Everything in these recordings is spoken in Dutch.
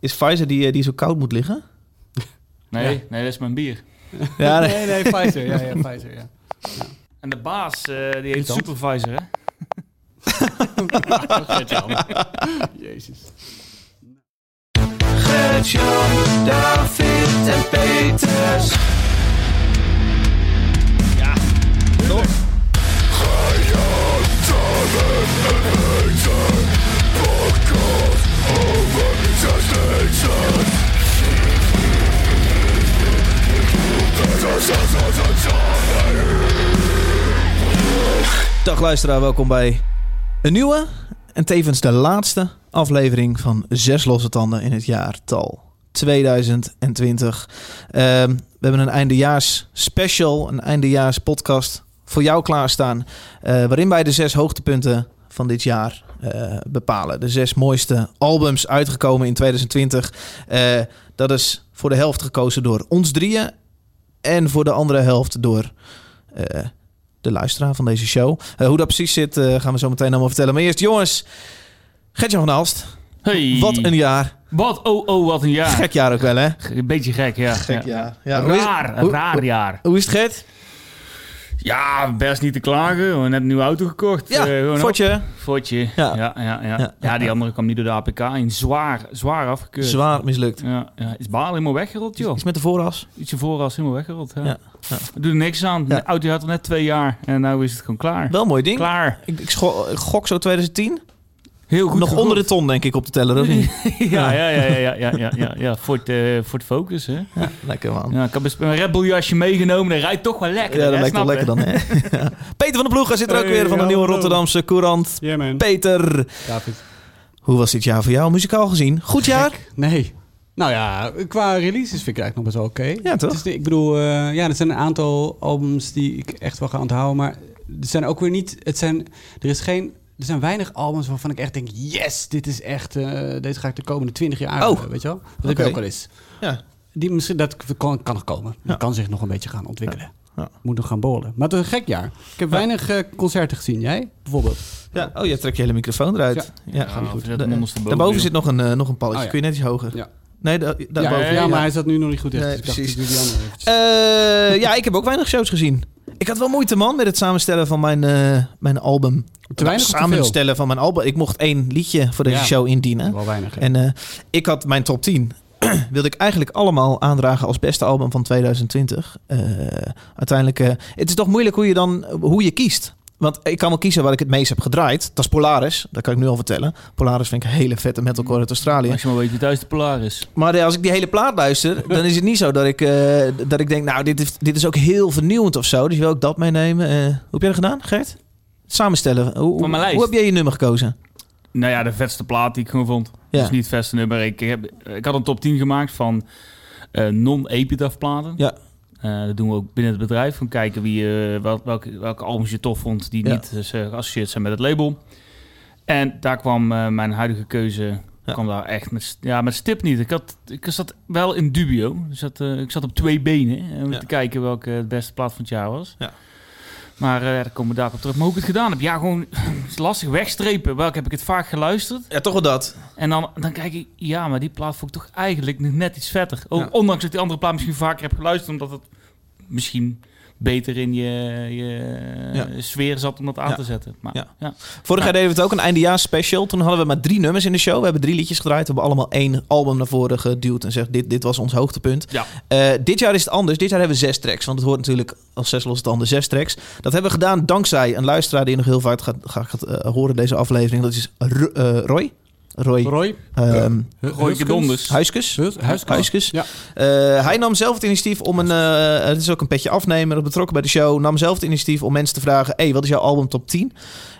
Is Pfizer die, eh, die zo koud moet liggen? Nee, Ja. nee, dat is mijn bier. Ja, nee. Nee, nee, Pfizer. Ja, ja, Pfizer, ja. En de baas, eh, die heet. Supervisor, hè? Jezus. Gert-Jan, David en Peters. Ja, toch? Dag luisteraar, welkom bij een nieuwe en tevens de laatste aflevering van Zes Losse Tanden in het jaartal 2020. Ehm, we hebben een eindejaars special, een eindejaars podcast voor jou klaarstaan, eh, waarin wij de zes hoogtepunten van dit jaar bepalen. De zes mooiste albums uitgekomen in 2020. Eh, dat is voor de helft gekozen door ons drieën en voor de andere helft door... eh, de luisteraar van deze show. Eh, hoe dat precies zit, eh, gaan we zo meteen allemaal vertellen. Maar eerst, jongens, Gertjan van Alst. Hey. Wat een jaar. Wat, oh, oh, wat een jaar. Gek jaar ook wel, hè? Een beetje gek, ja. Gek ja. jaar. Ja, hoe is- raar, raar hoe- jaar. Hoe is het, Gert? Ja, best niet te klagen. We hebben net een nieuwe auto gekocht. Ja, gewoon Fortje. Ja. Ja. Ja, ja, ja. Ja, Ja, die andere kwam niet door de APK in. Zwaar, zwaar afgekeurd. Zwaar mislukt. Ja, ja. Is Baal helemaal weggerold, joh. Iets met de vooras. Ietsje vooras helemaal weggerold. Ja. Doen er niks aan. De auto had al net twee jaar. En nu is het gewoon klaar. Wel een mooi ding. Klaar. Ik, ik gok zo 2010. Heel goed Nog onder de ton, denk ik, op de teller, of niet? ja, ja, ja, ja, ja, ja, ja, ja. Ford, eh, Ford Focus, hè. Ja, lekker man. Ja, ik heb een Red Bull jasje meegenomen. Dat rijdt toch wel lekker. Ja, dat hè, lijkt wel lekker dan, hè? Ja. Peter van der Ploeg, zit er ook Hey, weer van de. Nieuwe Rotterdamse Courant. Yeah, man. Peter, David. hoe was dit jaar voor jou, muzikaal gezien? Goed jaar? Nee. Nou ja, qua releases vind ik het eigenlijk nog best wel oké. Ja, toch? Het de- ik bedoel, eh, ja, er zijn een aantal albums die ik echt wel ga onthouden. Maar er zijn ook weer niet... Het zijn, er is geen... Er zijn weinig albums waarvan ik echt denk... Yes, dit is echt... eh, deze ga ik de komende 20 jaar... Oh. weet je wel? Dat heb ik ook wel eens. Ja. Die, misschien, dat kan, kan nog komen. Ja. Dat kan zich nog een beetje gaan ontwikkelen. Ja. Moet nog gaan borrelen. Maar het is een gek jaar. Ik heb weinig eh, concerten gezien. Jij, bijvoorbeeld? Ja. Oh, je trekt je hele microfoon eruit. Ja, Da- ondersteboven, Daarboven zit nog een, eh, nog een palletje. Oh, ja. Kun je net iets hoger? Ja. Nee, da- Ja, daarboven. ja, maar hij zat nu nog niet goed dicht. Nee, dus ik dacht, precies. ik. Eh, ja, ik heb ook weinig shows gezien. Ik had wel moeite, man, met het samenstellen van mijn, eh, mijn album. te weinig te samenstellen van mijn album. Ik mocht één liedje voor deze show indienen. Wel weinig. hè? En eh, ik had mijn top 10. wilde ik eigenlijk allemaal aandragen als beste album van 2020. Eh, uiteindelijk, eh, het is toch moeilijk hoe je dan hoe je kiest. Want ik kan wel kiezen waar ik het meest heb gedraaid. Dat is Polaris, dat kan ik nu al vertellen. Polaris vind ik een hele vette metalcore uit Australië. Als je maar weet wie thuis de Polaris. Maar eh, als ik die hele plaat luister, dan is het niet zo dat ik, eh, dat ik denk, nou, dit is, dit is ook heel vernieuwend of zo. Dus wil ik dat meenemen. Eh, hoe heb jij dat gedaan, Gert? Samenstellen. Hoe, Van mijn lijst. hoe heb jij je nummer gekozen? Nou ja, de vetste plaat die ik gewoon vond. Ja. Dus niet het vetste nummer. Ik, heb, ik had een top 10 gemaakt van eh, non-epitaph platen. Ja. Eh, dat doen we ook binnen het bedrijf. Van kijken wie, wel, welke, welke albums je tof vond die Ja. niet dus, geassocieerd zijn met het label. En daar kwam mijn huidige keuze Ja. kwam daar echt met, ja, met stip niet. Ik, had, ik zat wel in dubio. Ik zat, eh, ik zat op twee benen om Ja. te kijken welke het beste plaat van het jaar was. Ja. Maar eh, daar komen we daar op terug. Maar hoe ik het gedaan heb, ja, gewoon is lastig wegstrepen. Welke heb ik het vaak geluisterd? Ja, toch wel dat. En dan, dan kijk ik, ja, maar die plaat vond ik toch eigenlijk nog net iets vetter. O- Ja. Ondanks dat ik die andere plaat misschien vaker heb geluisterd, omdat het misschien beter in je, je Ja. sfeer zat om dat aan Ja. te zetten. Maar, Ja. ja. Vorig jaar deden we het ook, een eindejaars special. Toen hadden we maar drie nummers in de show. We hebben drie liedjes gedraaid. We hebben allemaal één album naar voren geduwd en zegt dit, dit was ons hoogtepunt. Eh, dit jaar is het anders. Dit jaar hebben we zes tracks. Want het hoort natuurlijk als zes losse tanden zes tracks. Dat hebben we gedaan dankzij een luisteraar die nog heel vaak gaat, gaat, gaat, eh, horen deze aflevering. Dat is eh, Roy. Roy. Roy? ehm, Gooike Donders. Huiskes. Huiskes. Huiskes. Ja. Eh, hij nam zelf het initiatief om een... eh, het is ook een petje afnemer, betrokken bij de show. Nam zelf het initiatief om mensen te vragen... hey, wat is jouw album top 10?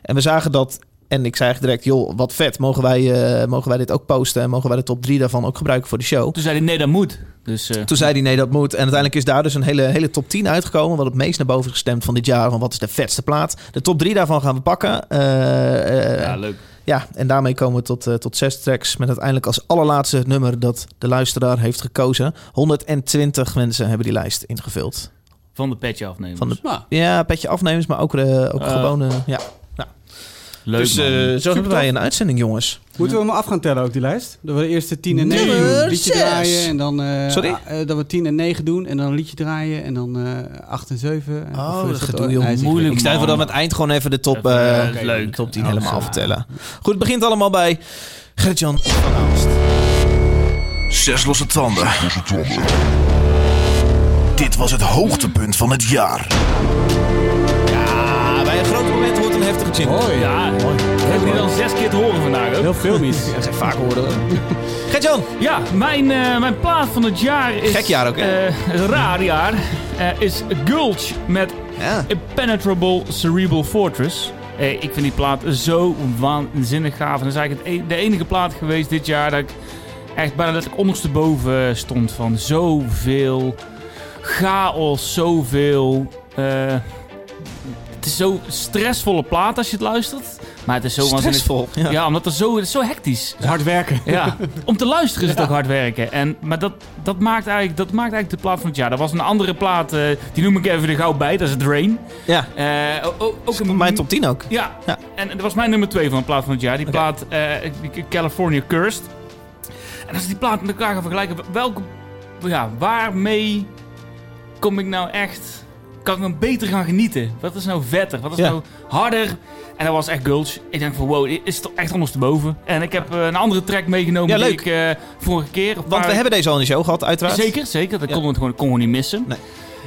En we zagen dat... En ik zei eigenlijk direct, joh, wat vet. Mogen wij, eh, mogen wij dit ook posten? En mogen wij de top 3 daarvan ook gebruiken voor de show? Toen zei hij, nee, dat moet. Dus eh, Toen zei hij, nee, dat moet. En uiteindelijk is daar dus een hele, hele top 10 uitgekomen. Wat het meest naar boven is gestemd van dit jaar. Van wat is de vetste plaat? De top 3 daarvan gaan we pakken. Ja, leuk. Ja, en daarmee komen we tot, eh, tot zes tracks. Met uiteindelijk als allerlaatste het nummer dat de luisteraar heeft gekozen. 120 mensen hebben die lijst ingevuld. Van de petje afnemen. Van de, Nou, ja, petje afnemers, maar ook, eh, ook gewoon... eh, ja. Leuk, dus eh, man. zo Super hebben wij een uitzending, jongens. Moeten we hem af gaan tellen ook, die lijst? Dat we de eerste 10 en 9 Nummer doen. Liedje zes. draaien en dan... eh, Sorry? eh, dat we 10 en 9 doen en dan een liedje draaien en dan eh 8 en 7. Oh, Of dat gaat heel moeilijk. Ik stel voor dat we aan het eind gewoon even de top, eh, eh, leuk. de top 10 Oh, helemaal vertellen. Goed, het begint allemaal bij Gertjan van Aalst. Zes losse tanden. Dit was het hoogtepunt van het jaar. Heftige. Mooi. Ja, ik heb die dan zes keer te horen vandaag ook. Heel filmisch. Ja, dat zijn vaak horen. Gertjan, Ja, mijn, eh, mijn plaat van het jaar is... Gek jaar ook, hè? eh, een raar jaar. eh, is Gulch met ja. Impenetrable Cerebral Fortress. Ik vind die plaat zo waanzinnig gaaf. En dat is eigenlijk e- de enige plaat geweest dit jaar dat ik echt bijna letterlijk ondersteboven stond van zoveel chaos, zoveel... eh, het is zo'n stressvolle plaat als je het luistert. Maar het is zo stressvol. Ja. Ja, omdat het zo, het is zo hectisch. Hard werken. Ja, om te luisteren is het ook hard werken. En, maar dat, dat, maakt eigenlijk, dat maakt eigenlijk de plaat van het jaar. Er was een andere plaat, eh, die noem ik even er gauw bij. Dat is het Rain. Ja, Eh, o- ook een mijn top 10 ook. Ja, Ja. en dat was mijn nummer 2 van de plaat van het jaar. Die plaat eh, California Cursed. En als ik die plaat met elkaar ga vergelijken, welke, ja, waarmee kom ik nou echt... Kan ik nou beter gaan genieten? Wat is nou vetter? Wat is Ja. nou harder? En dat was echt Gulch. Ik denk van wow, dit is toch echt ondersteboven. En ik heb eh, een andere track meegenomen Ja, die ik eh, vorige keer... Want paar- we hebben deze al in de show gehad, uiteraard. Zeker, zeker. Dat Ja. kon het gewoon, kon gewoon niet missen. Nee.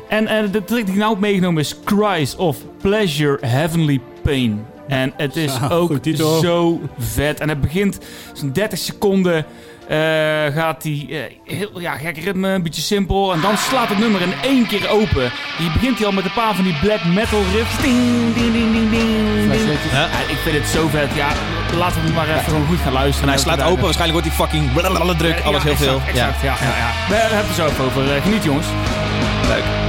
En eh, de track die ik nou heb meegenomen is Cries of Pleasure Heavenly Pain. En het is ook zo vet. En het begint zo'n 30 seconden. Eh, gaat die eh, heel ja, gek ritme, een beetje simpel. En dan slaat het nummer in één keer open. Hier begint hij al met een paar van die black metal riffs. Ding, ding, ding, ding, ding. Ja. Ja, ik vind het zo vet. Ja, laten we maar even gewoon goed gaan luisteren. En hij slaat open, waarschijnlijk wordt hij fucking druk, alles heel veel. Exact, exact, ja. Ja, ja, We hebben het er zo even over. Eh, Geniet jongens. Leuk.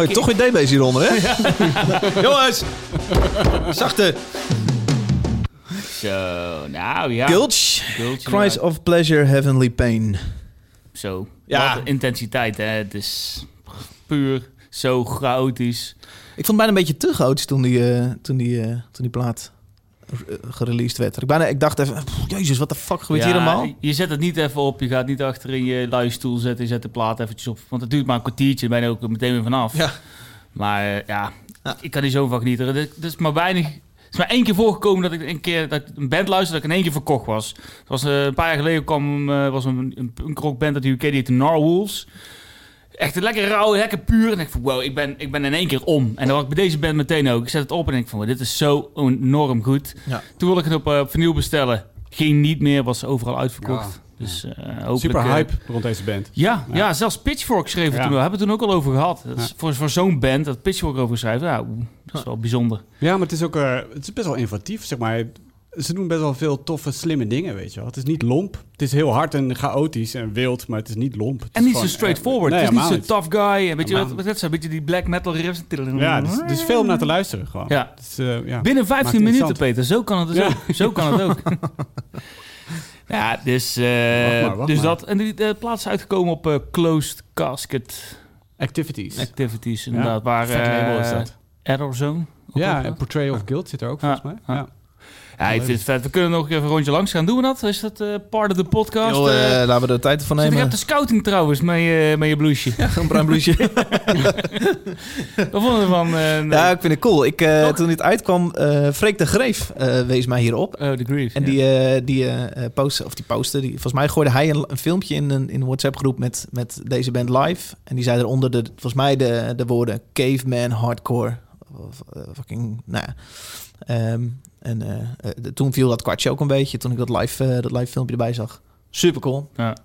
Oh, je toch weer DB's hieronder, hè? Jongens! Zachte. Zo, nou ja. Gulch, Gulch, Cries ja. of Pleasure, Heavenly Pain. Zo. Ja. Wat intensiteit, hè. Het is puur zo chaotisch. Ik vond het bijna een beetje te groot toen die, eh, toen die, eh, toen die plaat gereleased werd. Ik, bijna, ik dacht even, pff, jezus, wat de fuck gebeurt hier allemaal? Je zet het niet even op. Je gaat niet achter in je luistoel zetten. Je zet de plaat eventjes op. Want het duurt maar een kwartiertje. Ben je ook meteen weer vanaf. Ja. Maar eh, ja, Ja. ik kan die zo van genieten. Er is maar weinig... Het is maar één keer voorgekomen dat ik een keer dat ik een band luisterde dat ik in één keer verkocht was. Het was eh, een paar jaar geleden kwam eh, was een, een, een rockband uit de UK die heette Narwhals. Echt een lekker rauw, lekker puur. En ik van wow, ik ben, ik ben in één keer om. En dat was ik bij deze band meteen ook. Ik zet het op en denk van wow, dit is zo enorm goed. Ja. Toen wilde ik het op, eh, vinyl bestellen. Ging niet meer, was overal uitverkocht. Ja. Dus eh. Super eh, hype rond deze band. ja, ja. Ja. zelfs Pitchfork schreef het toen wel. Hebben we het toen ook al over gehad. Dat is Ja. Voor, voor zo'n band, dat Pitchfork over schrijft, ja, oeh, dat is wel bijzonder. Ja, maar het is ook het is best wel innovatief, zeg maar. Ze doen best wel veel toffe, slimme dingen, weet je wel. Het is niet lomp. Het is heel hard en chaotisch en wild, maar het is niet lomp. Het En niet zo gewoon, straightforward. eh, het is niet zo helemaal tough guy. Weet je wat, wat is? Een beetje die black metal riffs. Ja, het is veel om naar te luisteren gewoon. Ja. Eh, ja. Binnen Maakt 15 het minuten. Peter. Zo kan het dus Ja. ook. Zo kan het ook. ja, dus, eh, Wacht maar, wacht dus maar. dat. En die plaats is uitgekomen op eh, Closed Casket Activities. Activities. Inderdaad. Ja, waar vet label is eh, dat. Error Zone. Ja, en Portrayal of Guild zit er ook volgens mij. ja. Ja. Ja, ik vind het vet. We kunnen nog even een rondje langs gaan. Doen we dat? Is dat eh, part of the podcast? Joh, Eh, eh, laten we er tijd voor zit ik nemen. op de scouting trouwens met je, met je blouseje. Een bruin blouseje. Wat vonden we van? nee. Ja, ik vind het cool. Ik, toen dit uitkwam, Freek de Greef wees mij hierop. Oh, The Grief. En ja. die, die postte, of die postte, die, volgens mij gooide hij een, een filmpje in een, in een WhatsApp-groep met, met deze band live. En die zei eronder, de, volgens mij, de, de woorden caveman hardcore. Of, fucking, nou ja. Ehm, en eh, eh, de- toen viel dat kwartje ook een beetje, toen ik dat live, eh, dat live filmpje erbij zag. Super cool. Ja.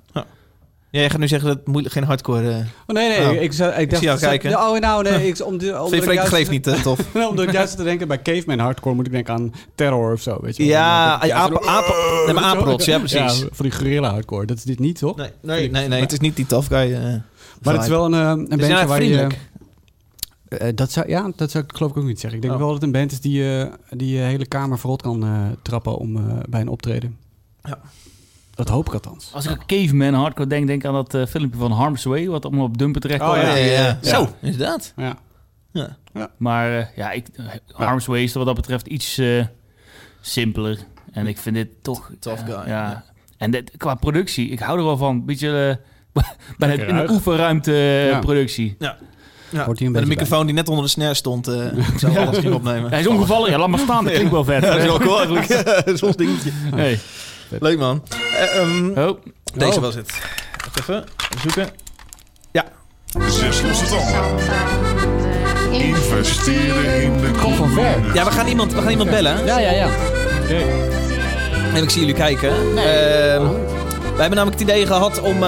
Ja, jij gaat nu zeggen dat het moeilijk geen hardcore... Oh nee, nee, Oh. ik, zou- ik dacht... zie jou kijken. Ja, Oh, nou, nee, ik, om de, Freek juist- Greef niet eh, tof? Nou, omdat ik juist te denken, bij Caveman Hardcore moet ik denken aan terror of zo, weet je. Ja, apen, zo- apen, nee, maar apenrots, ja precies. Ja, voor die guerrilla hardcore. Dat is dit niet, toch? Nee, nee, nee, nee, het is niet die tough guy. Maar het is wel een, een bandje inderdaad waar je... eh, dat zou, ja, dat zou ik geloof ik ook niet zeggen. Ik denk Oh. wel dat het een band is die, eh, die je hele kamer verrot kan eh, trappen om, eh, bij een optreden. Ja. Dat hoop ik althans. Als ik aan Caveman hardcore denk, denk ik aan dat eh, filmpje van Harm's Way, wat allemaal op dumpen terecht Oh, kwam. ja, ja, ja. Ja. Zo, inderdaad. Ja. Ja. Maar eh, ja, ik, Harm's Way is wat dat betreft iets eh, simpeler. En ik vind dit toch... Tough eh, guy, ja. ja. En dit, qua productie, ik hou er wel van. Beetje eh, bij het, in de ruig. oefenruimte eh, Ja. Ja. Hoort hier een Met een beetje microfoon die net onder de snare stond, eh ik zou alles ging opnemen. Hij is ongevallen. Ja, laat maar staan. Dat klinkt wel vet. Ja, dat is wel cool eigenlijk. Soms dingetje. Hey. Leuk man. Eh, ehm, Oh, Deze Oh. was het. Wacht even, even zoeken. Zes losse tanden. Investeren in de Kom van ver. Ja, we gaan iemand, we gaan iemand bellen. Ja, ja, ja. En ik zie jullie kijken. Ehm, wij hebben namelijk het idee gehad om...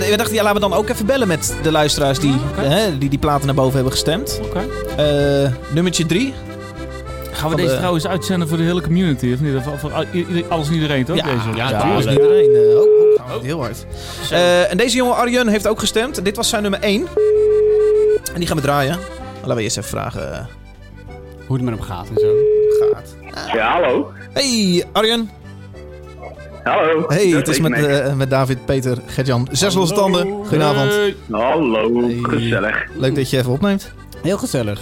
eh, we dachten, ja, laten we dan ook even bellen met de luisteraars die hè, die, die platen naar boven hebben gestemd. oké. Eh, nummertje drie. Gaan we deze de- trouwens uitzenden voor de hele community? Of niet? Of voor alles en iedereen, toch? Ja, deze? ja, ja, alles leuk. iedereen. eh, oh, oh, gaat heel hard. Eh, en deze jonge Arjen heeft ook gestemd. En dit was zijn nummer 1. En die gaan we draaien. Laten we eerst even vragen Hoe het met hem gaat en zo. gaat. Ja, hallo. Hey Arjen. Hallo. Hey, het is met, eh, met David, Peter, Gertjan. Zes losse tanden. Goedenavond. Hey. Hallo, Hey. gezellig. Leuk dat je even opneemt. Heel gezellig.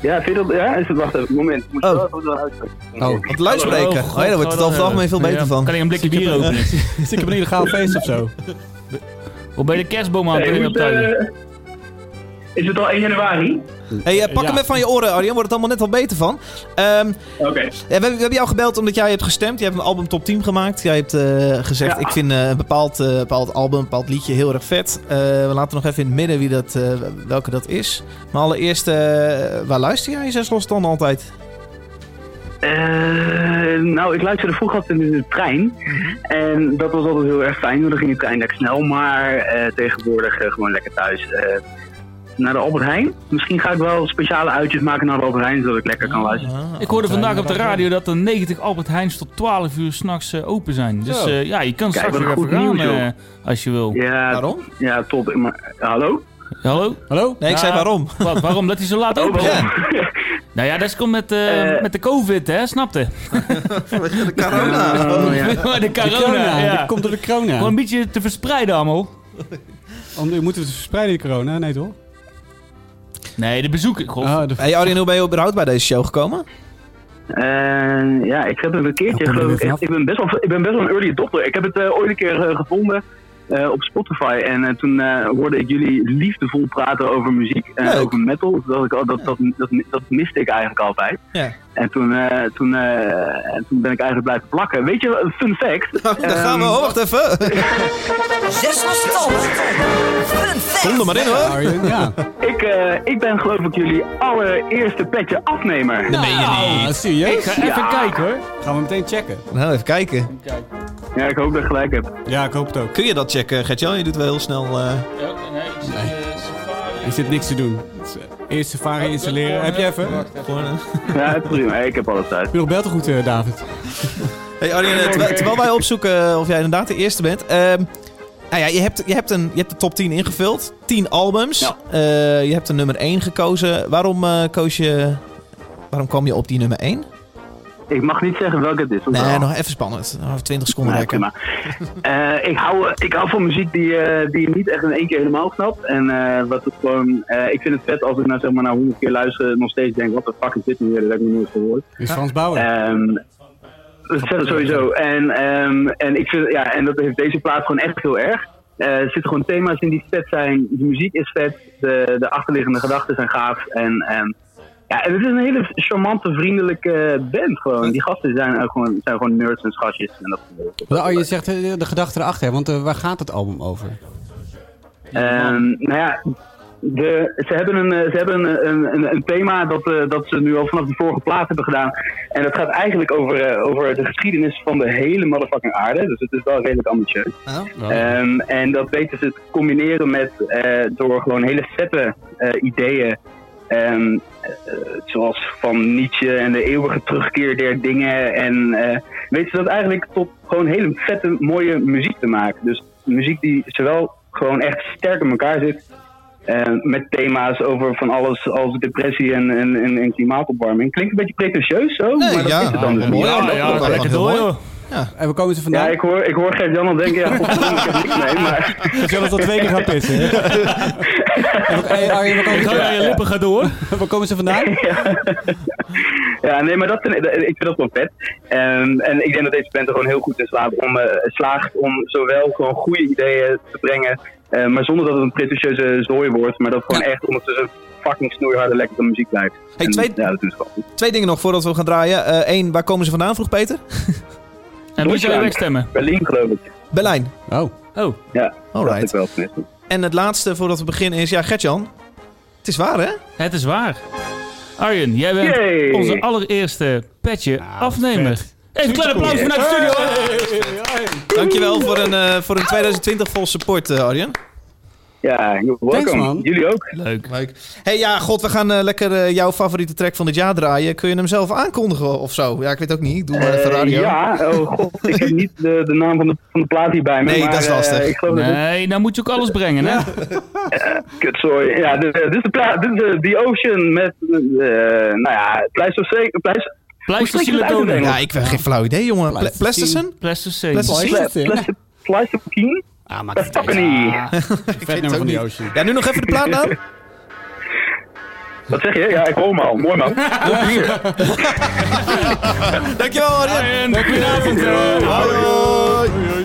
Ja, vind je dat... Ja, is het... Wacht even, moment. Moet Oh. wel even uitspreken. Oh. Op de luidspreker. Oh, ja, daar wordt het over het algemeen veel beter Ja, van. Kan ik een blikje bier openen? Dus ik heb een illegaal feest of zo. Of bij de kerstboom aan het Hey, hoe op is, tuin? eh, is het al 1 januari? Hey, eh, pak Ja. hem even van je oren, Arjen. Wordt het allemaal net wat beter van. Ehm, Oké. ja, we, hebben- we hebben jou gebeld omdat jij hebt gestemd. Je hebt een album top 10 gemaakt. Jij hebt eh, gezegd, Ja. ik vind eh, een bepaald, eh, bepaald album, een bepaald liedje heel erg vet. Eh, we laten nog even in het midden wie dat, eh, welke dat is. Maar allereerst, eh, waar luister jij zes losse tanden altijd? Eh, nou, ik luisterde vroeger altijd in de trein. En dat was altijd heel erg fijn, want dan ging de trein lekker snel. Maar eh, tegenwoordig eh, gewoon lekker thuis. Eh, naar de Albert Heijn. Misschien ga ik wel speciale uitjes maken naar de Albert Heijn, zodat ik lekker kan luisteren. Ah, Ik hoorde vandaag op de radio dat er 90 Albert Heijns tot 12 uur s'nachts uh, open zijn. Dus uh, ja, je kan Kijk, straks weer even gaan nieuws, uh, als je wil. Ja, Waarom? ja top. Maar, hallo? Hallo? Hallo? Nee, ik Ja. zei waarom. Wat, waarom? Dat hij zo laat Oh, open is? Nou ja, dat komt met, uh, Eh. met de covid, hè? Snapte? de corona. Oh, ja. de De corona, ja. Dat komt door de corona. Gewoon een beetje te verspreiden allemaal. Om, moeten we het verspreiden, die corona? Nee, toch? Nee, de bezoeken. God. Ah, de... Hey Arjen, hoe ben je überhaupt bij deze show gekomen? Eh, ja, ik heb het een keertje, Ja, er geloof ik. Ik ben best wel, ik ben best wel een early adopter. Ik heb het eh, ooit een keer eh, gevonden eh, op Spotify. En toen eh, hoorde ik jullie liefdevol praten over muziek en over metal. Dacht ik, oh, dat, dat, dat, dat miste ik eigenlijk altijd. Ja. En toen, eh, toen, eh, en toen ben ik eigenlijk blijven plakken. Weet je, een fun fact. Daar gaan we. Oh, wacht even. Zes fact. Kom er maar in hoor. Arjen, ja. Ik, eh, ik ben geloof ik jullie allereerste petje afnemer. Dat meen je Ah, niet. serieus? Ik ga even Ja. kijken hoor. Gaan we meteen checken. Nou, even kijken. Ja, ik hoop dat ik gelijk heb. Ja, ik hoop het ook. Kun je dat checken, Gertjan? Je doet wel heel snel... eh, Ja, nee, ik eh, Safari. Er zit niks te doen. Het Eerst Safari installeren. Heb je even? Eh. Ja, prima. Ik heb alles uit. je nog bel te goed, eh, David? Hey Arjen, terwijl, terwijl wij opzoeken of jij inderdaad de eerste bent. ehm, nou ja, je hebt, je, hebt een, je hebt de top 10 ingevuld. 10 albums. Ja. Eh, je hebt de nummer 1 gekozen. Waarom eh, koos je... Waarom kwam je op die nummer 1? Ik mag niet zeggen welke het is. Nee, wel? nog even spannend. Nog even 20 seconden Nee, rekken. Eh, ik, hou, ik hou van muziek die, eh, die je niet echt in één keer helemaal snapt. En eh, wat het gewoon, eh, ik vind het vet als ik nou zeg maar na honderd keer luister nog steeds denk, wat de fuck is dit nu weer? Dat heb ik nog nooit gehoord. Is Frans Bauer. Ehm, dat sowieso. En, ehm, en, ik vind, ja, en dat heeft deze plaat gewoon echt heel erg. Eh, er zitten gewoon thema's in die vet zijn. De muziek is vet. De, de achterliggende gedachten zijn gaaf. En, en, ja, en het is een hele charmante, vriendelijke band gewoon. Die gasten zijn, ook gewoon, zijn gewoon nerds en schatjes. En dat, Oh, je zegt de gedachte erachter, want eh, waar gaat het album over? Ehm, nou ja, de, ze hebben, een, eh, ze hebben een, een, een, een thema dat, eh, dat ze nu al vanaf de vorige plaat hebben gedaan. En dat gaat eigenlijk over, eh, over de geschiedenis van de hele motherfucking aarde. Dus het is wel redelijk ambitieus. Oh. Ehm, en dat weten ze te combineren met eh, door gewoon hele vette eh, ideeën. ehm, eh, zoals van Nietzsche en de eeuwige terugkeer der dingen. En eh, weten ze dat eigenlijk tot gewoon hele vette, mooie muziek te maken. Dus muziek die zowel gewoon echt sterk in elkaar zit. Eh, met thema's over van alles als depressie en, en, en, en klimaatopwarming. Klinkt een beetje pretentieus zo, Nee, maar dat ja. is het dan dus Ja. Ja, lekker door, mooi. Joh. En waar komen ze vandaan? Ja, ik hoor, ik hoor Gert-Jan al denken, ja, ik heb niks mee, maar... We zullen tot twee keer gaan pissen. hey, Arjen, komen ze- aan je lippen, ga door. waar komen ze vandaan? Ja, nee, maar dat ik, vind dat wel vet. Ehm, en ik denk dat deze band er gewoon heel goed in slaagt om, eh, slaagt om zowel gewoon goede ideeën te brengen, eh, maar zonder dat het een pretentieuze zooi wordt, maar dat gewoon echt ondertussen fucking snoeiharde lekkere muziek blijft. Hey, En, twee- Ja, dat is gewoon goed. Twee dingen nog voordat we gaan draaien. Eén, waar komen ze vandaan, vroeg Peter? En moet je weer wegstemmen. Berlin geloof ik. Berlijn. Oh, Oh, Ja, Alright. ik wel tenminste. En het laatste voordat we beginnen is... Ja, Gertjan. Het is waar, hè? het is waar. Arjen, jij bent Yay! onze allereerste petje afnemer. vet. Even een klein applaus vanuit de studio. Dankjewel voor een, eh, voor een 2020 vol support, eh, Arjen. Ja, welkom. man. Jullie ook. Leuk. Leuk. hey, ja, god, we gaan eh, lekker eh, jouw favoriete track van dit jaar draaien. Kun je hem zelf aankondigen of zo? Ja, ik weet ook niet. Ik doe maar even Eh, radio. ja, oh god, ik heb niet de, de naam van de, van de plaat hierbij me. Nee, maar, dat is lastig. ik geloof dat het Nee, nou moet je ook alles brengen, hè? Kutzooi. Ja, dit, dit is de plaat. Dit is The Ocean met, eh, nou ja, Pleistocene. Pleist- Pleistocene. Ja, ik heb geen flauw idee, jongen. Ple- Pleistocene? Pleistocene. Pleistocene? Ah, maak Dat het fucking deze. niet. Ah, Vet nummer van die Ocean. Ja, nu nog even de plaatnaam. Wat zeg je? Ja, ik hoor hem al. Mooi man. Dankjewel, Arjen. Arjen, goedenavond. eh. Hoi.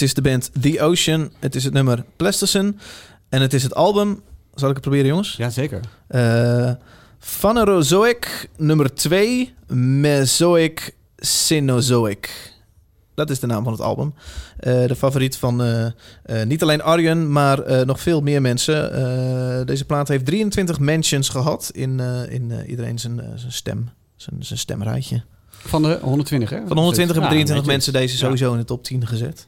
Het is de band The Ocean. Het is het nummer Plasticine. En het is het album... Zal ik het proberen, jongens? Ja, zeker. Eh Phanerozoic nummer 2, Mesoic Cenozoic. Dat is de naam van het album. Eh, de favoriet van eh, niet alleen Arjen, maar nog veel meer mensen. Deze plaat heeft 23 mentions gehad in, in iedereen zijn, zijn stem, zijn, zijn stemrijtje. Van de 120, hè? Van de 120 hebben Ja, 23 netjes. mensen deze Ja. sowieso in de top 10 gezet.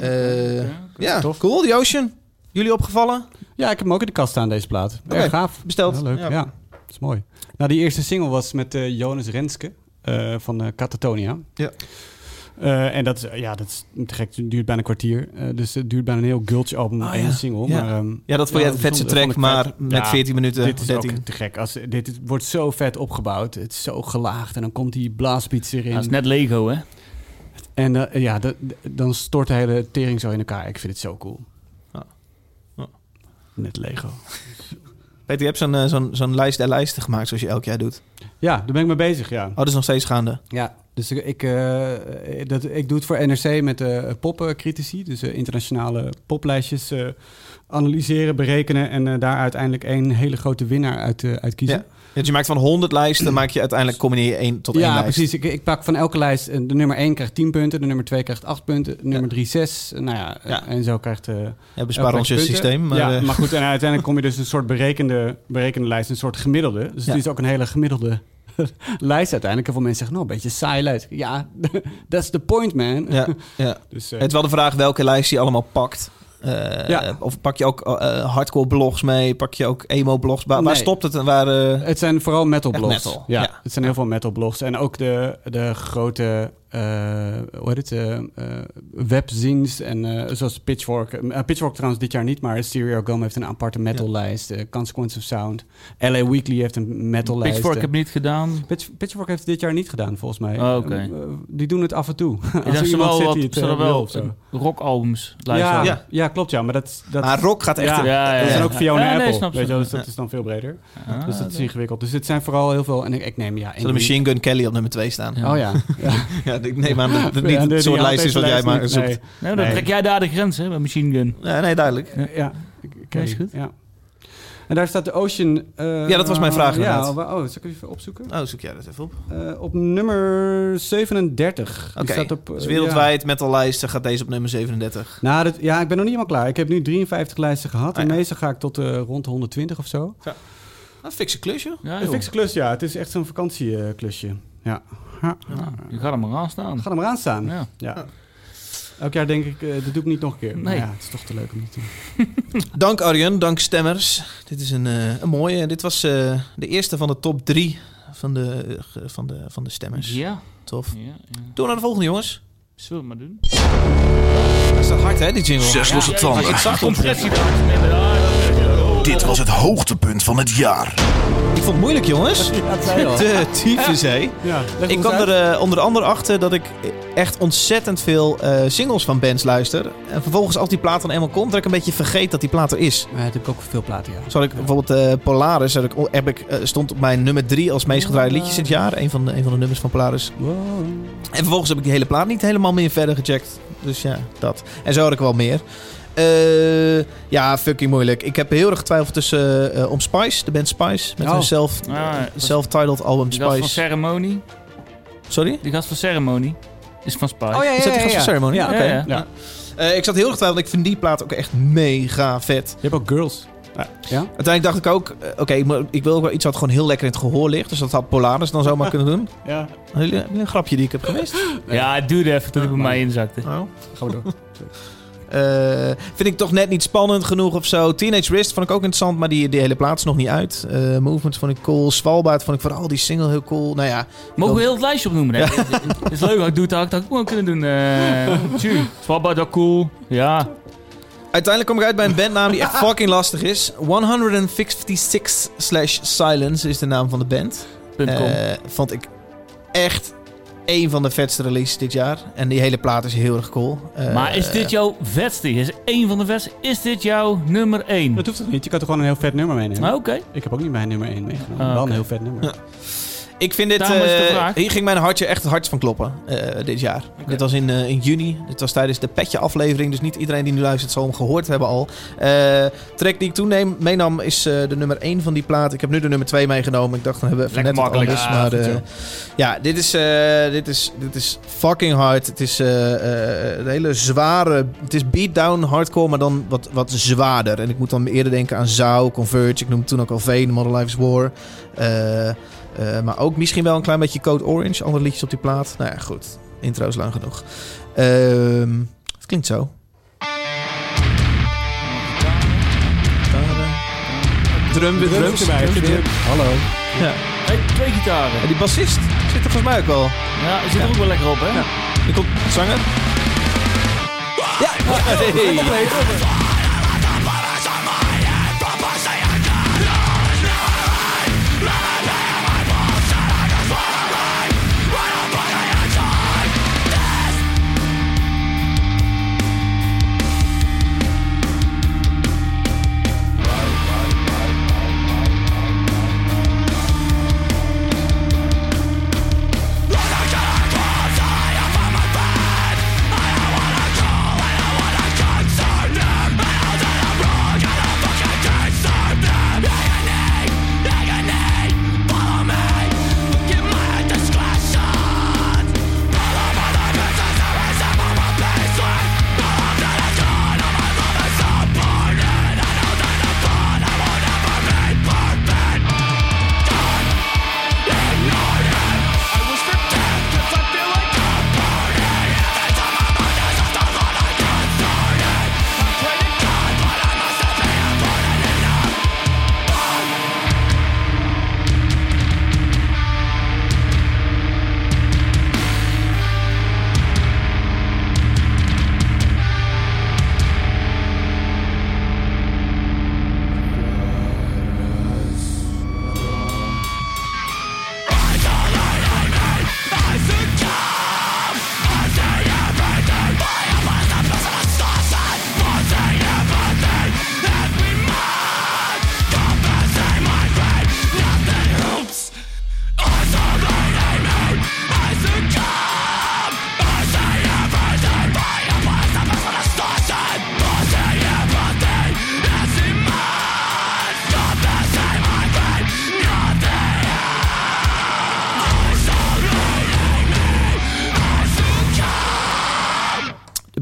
Eh, ja, tof. cool. The Ocean. Jullie opgevallen? Ja, ik heb hem ook in de kast staan, deze plaat. Oké, Erg gaaf. besteld. Heel leuk, Ja. ja. Dat is mooi. Nou, die eerste single was met eh, Jonas Renske eh, van eh Catatonia. Ja. Eh, en dat is, ja, dat is te gek. Het duurt bijna een kwartier. Eh, dus het duurt bijna een heel Gulch album Ah, één ja. single. Ja. Maar, ehm, Ja, dat vond jij de vetste track, maar met Ja, 14 minuten, Dit is 13. ook te gek. Als, dit wordt zo vet opgebouwd. Het is zo gelaagd. En dan komt die blaasbeats erin. Dat is net Lego, hè? En eh, ja, dan stort de hele tering zo in elkaar. Ik vind het zo cool. Net Lego. Peter, je hebt zo'n eh, zo'n zo'n lijst der lijsten gemaakt zoals je elk jaar doet. Ja, daar ben ik mee bezig, ja. Oh, dat is nog steeds gaande. Ja, dus ik, eh, dat, ik doe het voor NRC met de popcritici. Dus internationale poplijstjes analyseren, berekenen... en daar uiteindelijk één hele grote winnaar uit, uit kiezen. Ja. Dus je maakt van 100 lijsten, maak je uiteindelijk combineer je één tot één Ja, lijst. precies. Ik, ik pak van elke lijst... eh, De nummer 1 krijgt 10 punten, de nummer 2 krijgt 8 punten... de nummer 3 6. Nou ja, eh, Ja. en zo krijgt... eh Ja, bespaar ons je systeem. Maar, ja, eh, maar goed, en uiteindelijk kom je dus een soort berekende, berekende lijst, een soort gemiddelde. Dus Ja. het is ook een hele gemiddelde lijst uiteindelijk. En veel mensen zeggen, nou, een beetje saai lijst. Ja, that's the point, man. ja, ja. Dus, eh, Het is wel de vraag welke lijst je allemaal pakt. Eh, Ja. Of pak je ook eh, hardcore blogs mee? Pak je ook emo blogs? Waar, waar stopt het en waar... eh, Het zijn vooral metal blogs. metal, Ja, ja. het zijn heel veel metal blogs. En ook de, de grote eh, hoe heet het, eh, eh, webzines en eh, zoals Pitchfork. Eh, Pitchfork trouwens dit jaar niet, maar Stereo Gum heeft een aparte metal lijst. Eh, Consequence of Sound. LA Weekly heeft een metal lijst. Pitchfork heb ik niet gedaan. Pitch, Pitchfork heeft het dit jaar niet gedaan, volgens mij. Oh, oké. Eh, die doen het af en toe. Ik Als er ze iemand wel zit wat, die het eh, wil wel zo. rockalbums lijst Ja, ja. ja, klopt ja. Maar dat, dat, maar rock gaat echt... ja, Ja, ja, dat ja. zijn ook Fiona Ja, nee, Apple. snap weet je dus dat Ja. is dan veel breder. Ah, dus dat is ingewikkeld. Dus het zijn vooral heel veel... En ik, ik neem ja... Zal de Machine Gun Kelly op nummer 2 staan? Ja. Oh ja. ja. Ja, ik neem aan dat het Ja, niet het soort lijst is wat jij maar zoekt. nee. Nee, dan Nee. trek jij daar de grens, hè, met Machine Gun. Ja, nee, duidelijk. Ja, oké. is goed. Ja. En daar staat de Ocean... eh, Ja, dat was mijn vraag Ja, inderdaad. wa- oh, zal ik even opzoeken? Oh, zoek jij dat even op. Eh, op nummer 37. Die Oké, staat op, eh, dus wereldwijd met al lijsten gaat deze op nummer 37. Ja. Nou, dat, ja, ik ben nog niet helemaal klaar. Ik heb nu 53 lijsten gehad. Ah, en ja. meestal ga ik tot eh, rond de 120 of zo. Een fikse klusje. Ja, Een fikse klus, ja. Het is echt zo'n vakantieklusje. Ja. Ja. Ja, je gaat er maar aan staan. Ga er maar aan staan. Ja. Ja. Elk jaar denk ik, eh dat doe ik niet nog een keer. Maar Nee. ja, het is toch te leuk om te doen. Dank Arjen, dank stemmers. Dit is een, eh, een mooie. Dit was eh, de eerste van de top 3 van de, van de, van de stemmers. Ja. Tof. ja, naar de volgende, jongens. Zullen we maar doen? Dat staat hard, hè, die jingle? Zes losse Ja, tanden. Ik zag Compressie, dat is- Dit was het hoogtepunt van het jaar. Ik vond het moeilijk, jongens. Dat. De tyfusee. Ja, leg Ik kwam er eh, onder andere achter dat ik echt ontzettend veel eh, singles van bands luister. En vervolgens als die plaat dan eenmaal komt, dat ik een beetje vergeet dat die plaat er is. Ja, dat heb ik ook veel platen, ja. Zo had ik bijvoorbeeld eh, Polaris, had ik, heb ik, stond op mijn nummer 3 als meest gedraaide liedjes dit jaar. Een van, de, een van de nummers van Polaris. En vervolgens heb ik die hele plaat niet helemaal meer verder gecheckt. Dus ja, dat. En zo had ik wel meer. Eh, ja, fucking moeilijk. Ik heb heel erg getwijfeld tussen eh, om Spice, de band Spice. Met Oh. hun self, Ah, ja. self-titled album Die gast van Spice. Ceremonie. Sorry? Die gast van Ceremonie. Is van Spice. Oh ja, ja, Is dat die gast van Ceremony? Ja, Oké. ja, ja. Ja. Eh, ik zat heel erg twijfeld. Ik vind die plaat ook echt mega vet. Je hebt ook Girls. Ja? Uiteindelijk dacht ik ook... eh, Oké, ik, ik wil ook wel iets wat gewoon heel lekker in het gehoor ligt. Dus dat had Polaris dan zomaar kunnen doen. Ja. Een grapje die ik heb gemist? Ja, het duurde even tot hij bij mij inzakte. Oh. Ga maar door. Eh, vind ik toch net niet spannend genoeg of zo. Teenage Wrist vond ik ook interessant, maar die, die hele plaat is nog niet uit. Eh, Movement vond ik cool. Svalbard vond ik vooral die single heel cool. Nou ja, Mogen we heel het lijstje opnoemen? hè? Het is leuk, ik doe het, had ik ook kunnen doen. tju. Svalbard ook cool. Ja. Uiteindelijk kom ik uit bij een bandnaam die echt fucking lastig is. 156 slash Silence is de naam van de band. Eh, vond ik echt een van de vetste releases dit jaar. En die hele plaat is heel erg cool. Eh, maar is dit jouw vetste? Is één van de vetste? Is dit jouw nummer één? Dat hoeft toch niet? Je kan toch gewoon een heel vet nummer meenemen? Ah, Oké. Ik heb ook niet mijn nummer 1 meegenomen. Ah, Wel een heel vet nummer. Ja. Ik vind dit... Eh, hier ging mijn hartje echt hard van kloppen eh, dit jaar. Dit was in, eh, in juni. Dit was tijdens de Petje aflevering. Dus niet iedereen die nu luistert zal hem gehoord hebben al. Eh track die ik toen neem, meenam is eh, de nummer 1 van die plaat. Ik heb nu de nummer 2 meegenomen. Ik dacht dan hebben we even Lekker net makkelijk. anders. Ja, maar eh, ja, dit is, eh, dit, is, dit is fucking hard. Het is eh, eh, een hele zware... Het is beatdown hardcore, maar dan wat, wat zwaarder. En ik moet dan eerder denken aan Zou, Converge. Ik noemde toen ook al Veen, Model Life is War. Eh, eh, maar ook misschien wel een klein beetje Code Orange. Andere liedjes op die plaat. Nou ja, goed. Intro is lang genoeg. Ehm, het klinkt zo. Drum, drum, drums weer. Hallo. Ja. Hey, twee gitaren. En die bassist zit er volgens mij ook al. Ja, zit er ook wel lekker op, hè? Ja. Er komt zanger. Ja, hey.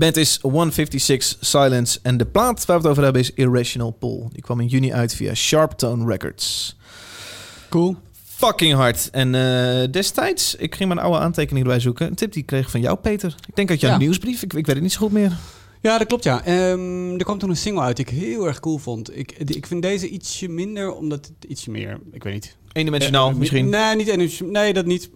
Band is 156 Silence. En de plaat waar we het over hebben is Irrational Pull. Die kwam in juni uit via Sharptone Records. Cool. Fucking hard. En eh, destijds, ik ging mijn oude aantekeningen erbij zoeken. Een tip die ik kreeg van jou, Peter. Ik denk uit jouw Ja. nieuwsbrief. Ik, ik weet het niet zo goed meer. Ja, dat klopt, ja. Ehm, er kwam toen een single uit die ik heel erg cool vond. Ik, die- ik vind deze ietsje minder, omdat het ietsje meer... Ik weet niet. Eendimensionaal Eh, misschien. Nee, niet eendimensionaal. Nee, dat niet.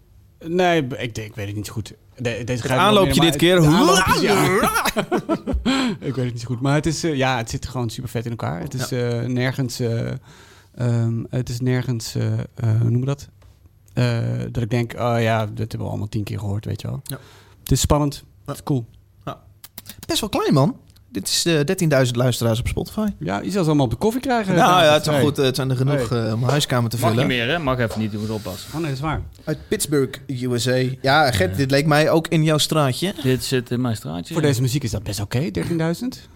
Nee, ik, denk- ik weet het niet goed. De, deze Het aanloopje meer, dit keer. aanloopjes, ja. ik weet het niet zo goed. Maar het is, eh, ja, het zit gewoon super vet in elkaar. Het is eh, nergens, eh, ehm, het is nergens, hoe noemen we dat? Dat ik denk, oh ja, dat hebben we allemaal tien keer gehoord, weet je wel. Ja. Het is spannend. Het is cool. Best wel klein, man. Dit is eh 13.000 luisteraars op Spotify. Ja, je zal ze allemaal op de koffie krijgen. nou ja, het is wel Hey. goed. eh, het zijn er genoeg eh, om huiskamer te Mag vullen. niet meer, hè? Mag even niet, moet oppassen. Oh nee, dat is waar. Uit Pittsburgh, USA. Ja, Gert, dit leek mij ook in jouw straatje. Dit zit in mijn straatje. Voor deze muziek is dat best oké, 13.000.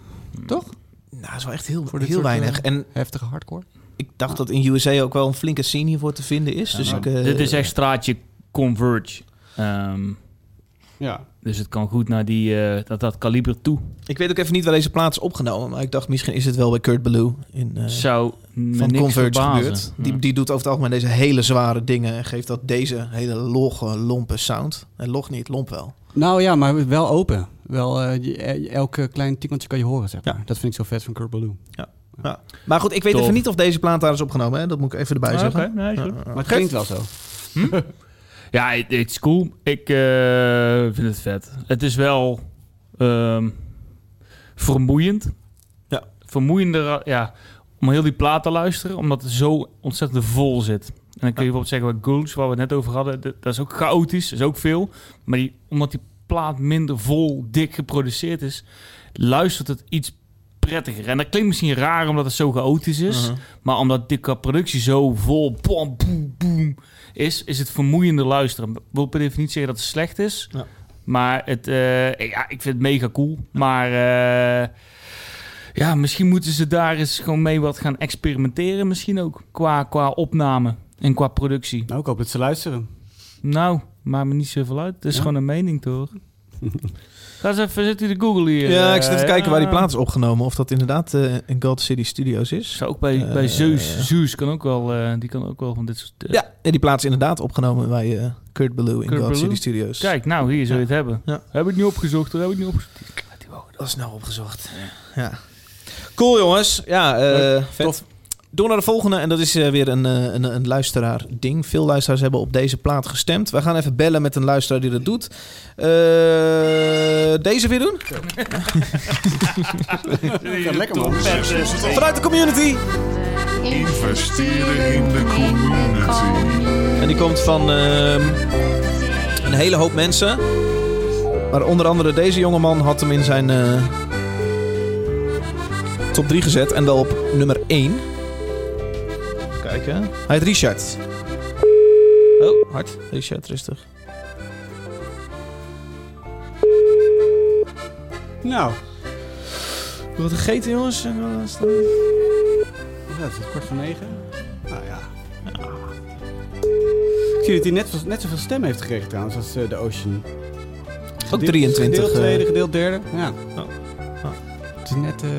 Toch? Nou, dat is wel echt heel, Voor heel weinig. En Heftige hardcore. ik dacht dat in USA ook wel een flinke scene hiervoor te vinden is. dus ik, eh, dit is echt straatje Converge. Ehm, Ja. Dus het kan goed naar die, eh, dat, dat kaliber toe. Ik weet ook even niet waar deze plaat is opgenomen. Maar ik dacht, misschien is het wel bij Kurt Ballou. In, eh, Zou van Converge gebeurd. Die, Ja. die doet over het algemeen deze hele zware dingen. En geeft dat deze hele logge, lompe sound. En log niet, lomp wel. Nou ja, maar wel open. Wel, eh, je- eh, elke klein tinkeltje kan je horen, zeg maar. Ja. Dat vind ik zo vet van Kurt Ballou. Ja. Maar goed, ik weet Tof. even niet of deze plaat daar is opgenomen. Hè? Dat moet ik even erbij Ah, zeggen. oké, nee, is goed. Ja, ja. Maar het klinkt wel zo. Ja, het is cool. Ik eh, vind het vet. Het is wel ehm, vermoeiend. Ja. Vermoeiender, ja, om heel die plaat te luisteren, omdat het zo ontzettend vol zit. En dan kun je bijvoorbeeld zeggen, wat Ghouls, waar we het net over hadden, dat dat is ook chaotisch, dat is ook veel. Maar die, omdat die plaat minder vol, dik geproduceerd is, luistert het iets prettiger. En dat klinkt misschien raar omdat het zo chaotisch is. Uh-huh. Maar omdat die productie zo vol, boom, boom, boom, is, is het vermoeiende luisteren. Ik wil per definitie zeggen dat het slecht is. Ja. Maar het, eh, ja, ik vind het mega cool. Maar eh, ja, misschien moeten ze daar eens gewoon mee wat gaan experimenteren. Misschien ook qua, qua opname en qua productie. Nou, ik hoop dat ze luisteren. Nou, maakt me niet zoveel uit. Het is Ja? gewoon een mening, toch? Ga eens even zitten de Google hier. Ja, ik zit eh, even kijken waar die ja. plaat is opgenomen. Of dat inderdaad eh, in God City Studios is. Zou ook bij, bij Eh, Zeus. Zeus kan ook wel, eh, die kan ook wel van dit soort... eh, Ja, en die plaat is inderdaad opgenomen bij eh, Kurt Ballou in Kurt? City Studios. Kijk, nou, hier zou je het hebben. Heb ik niet opgezocht. Heb ik niet opgezocht. Dat is nou opgezocht. Ja. Cool jongens. Ja, eh vet. tof. Door naar de volgende. En dat is eh, weer een, eh, een, een luisteraar ding. Veel luisteraars hebben op deze plaat gestemd. We gaan even bellen met een luisteraar die dat doet. Eh, deze weer doen? Gaat lekker man. Vanuit de community. Investeren in de community. En die komt van ehm, een hele hoop mensen. Maar onder andere deze jongeman had hem in zijn eh, top 3 gezet. En wel op nummer 1. Kijken. Hij heet Richard. Oh, hard. Richard, rustig. Nou, Wat gegeten, jongens? En ja, het is kwart voor negen. Nou ja. Ik zie dat hij net, net zoveel stem heeft gekregen trouwens als eh, de Ocean. Ook Gedeeld- 23. Gedeeld eh, tweede, gedeeld derde. Ja. Oh. Oh. Het is net... eh,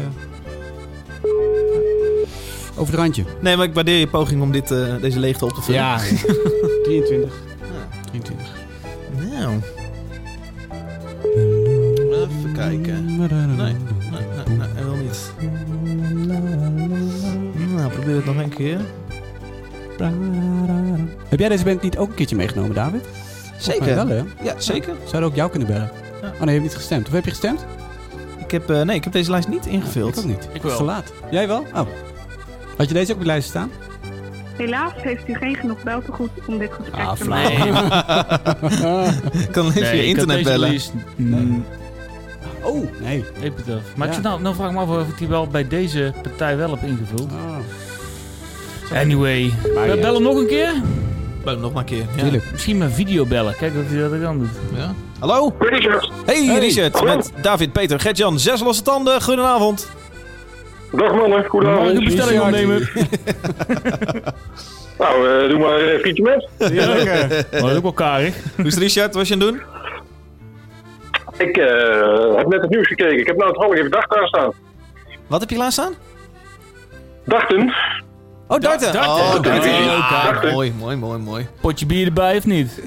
over het randje. Nee, maar ik waardeer je poging om dit, eh, deze leegte op te vullen. Ja. 23. 23. Nou. Even kijken. Nee, nee, nee, nee, wil niet. Nou, probeer het nog een keer. Heb jij deze band niet ook een keertje meegenomen, David? Mij Wel, hè? Ja, zeker. Zouden ook jou kunnen bellen? Ja. Oh nee, je hebt niet gestemd. Of heb je gestemd? Ik heb, eh, nee, ik heb deze lijst niet ingevuld. Ik ook niet. Ik wel. te laat. Jij wel? Oh. Had je deze ook op de lijst staan? Helaas heeft u geen genoeg beltegoed om dit gesprek Ah, te maken. Ik kan even Nee, je internet deze bellen. release- Mm, Oh, nee. Epitaph. Maar ik Ja. nou, nou vraag ik me af of ik die wel bij deze partij wel heb ingevuld. Oh. Anyway, Maar we ja. bellen nog een keer? Bel hem nog maar een keer. Ja. Misschien met video bellen. Kijk wat hij dat dan doet. Ja. Hallo? Richard, Hey, Richard. Hallo. Met David, Peter, Gert-Jan. Zes losse tanden. Goedenavond. Dag mannen, Mag ik een goedenavond. bestelling opnemen? Nou, eh, doe maar een frietje met. Ja, lekker. Oh, dat is ook wel karig. Hoe is het, Richard? Wat was je aan het doen? Ik eh, heb net het nieuws gekeken. Ik heb nou toevallig even dag daar staan. Wat heb je klaar staan? Dachten? Oh, darten. darten. Oh, darten. Ja, darten. mooi, mooi, mooi, mooi. Potje bier erbij of niet?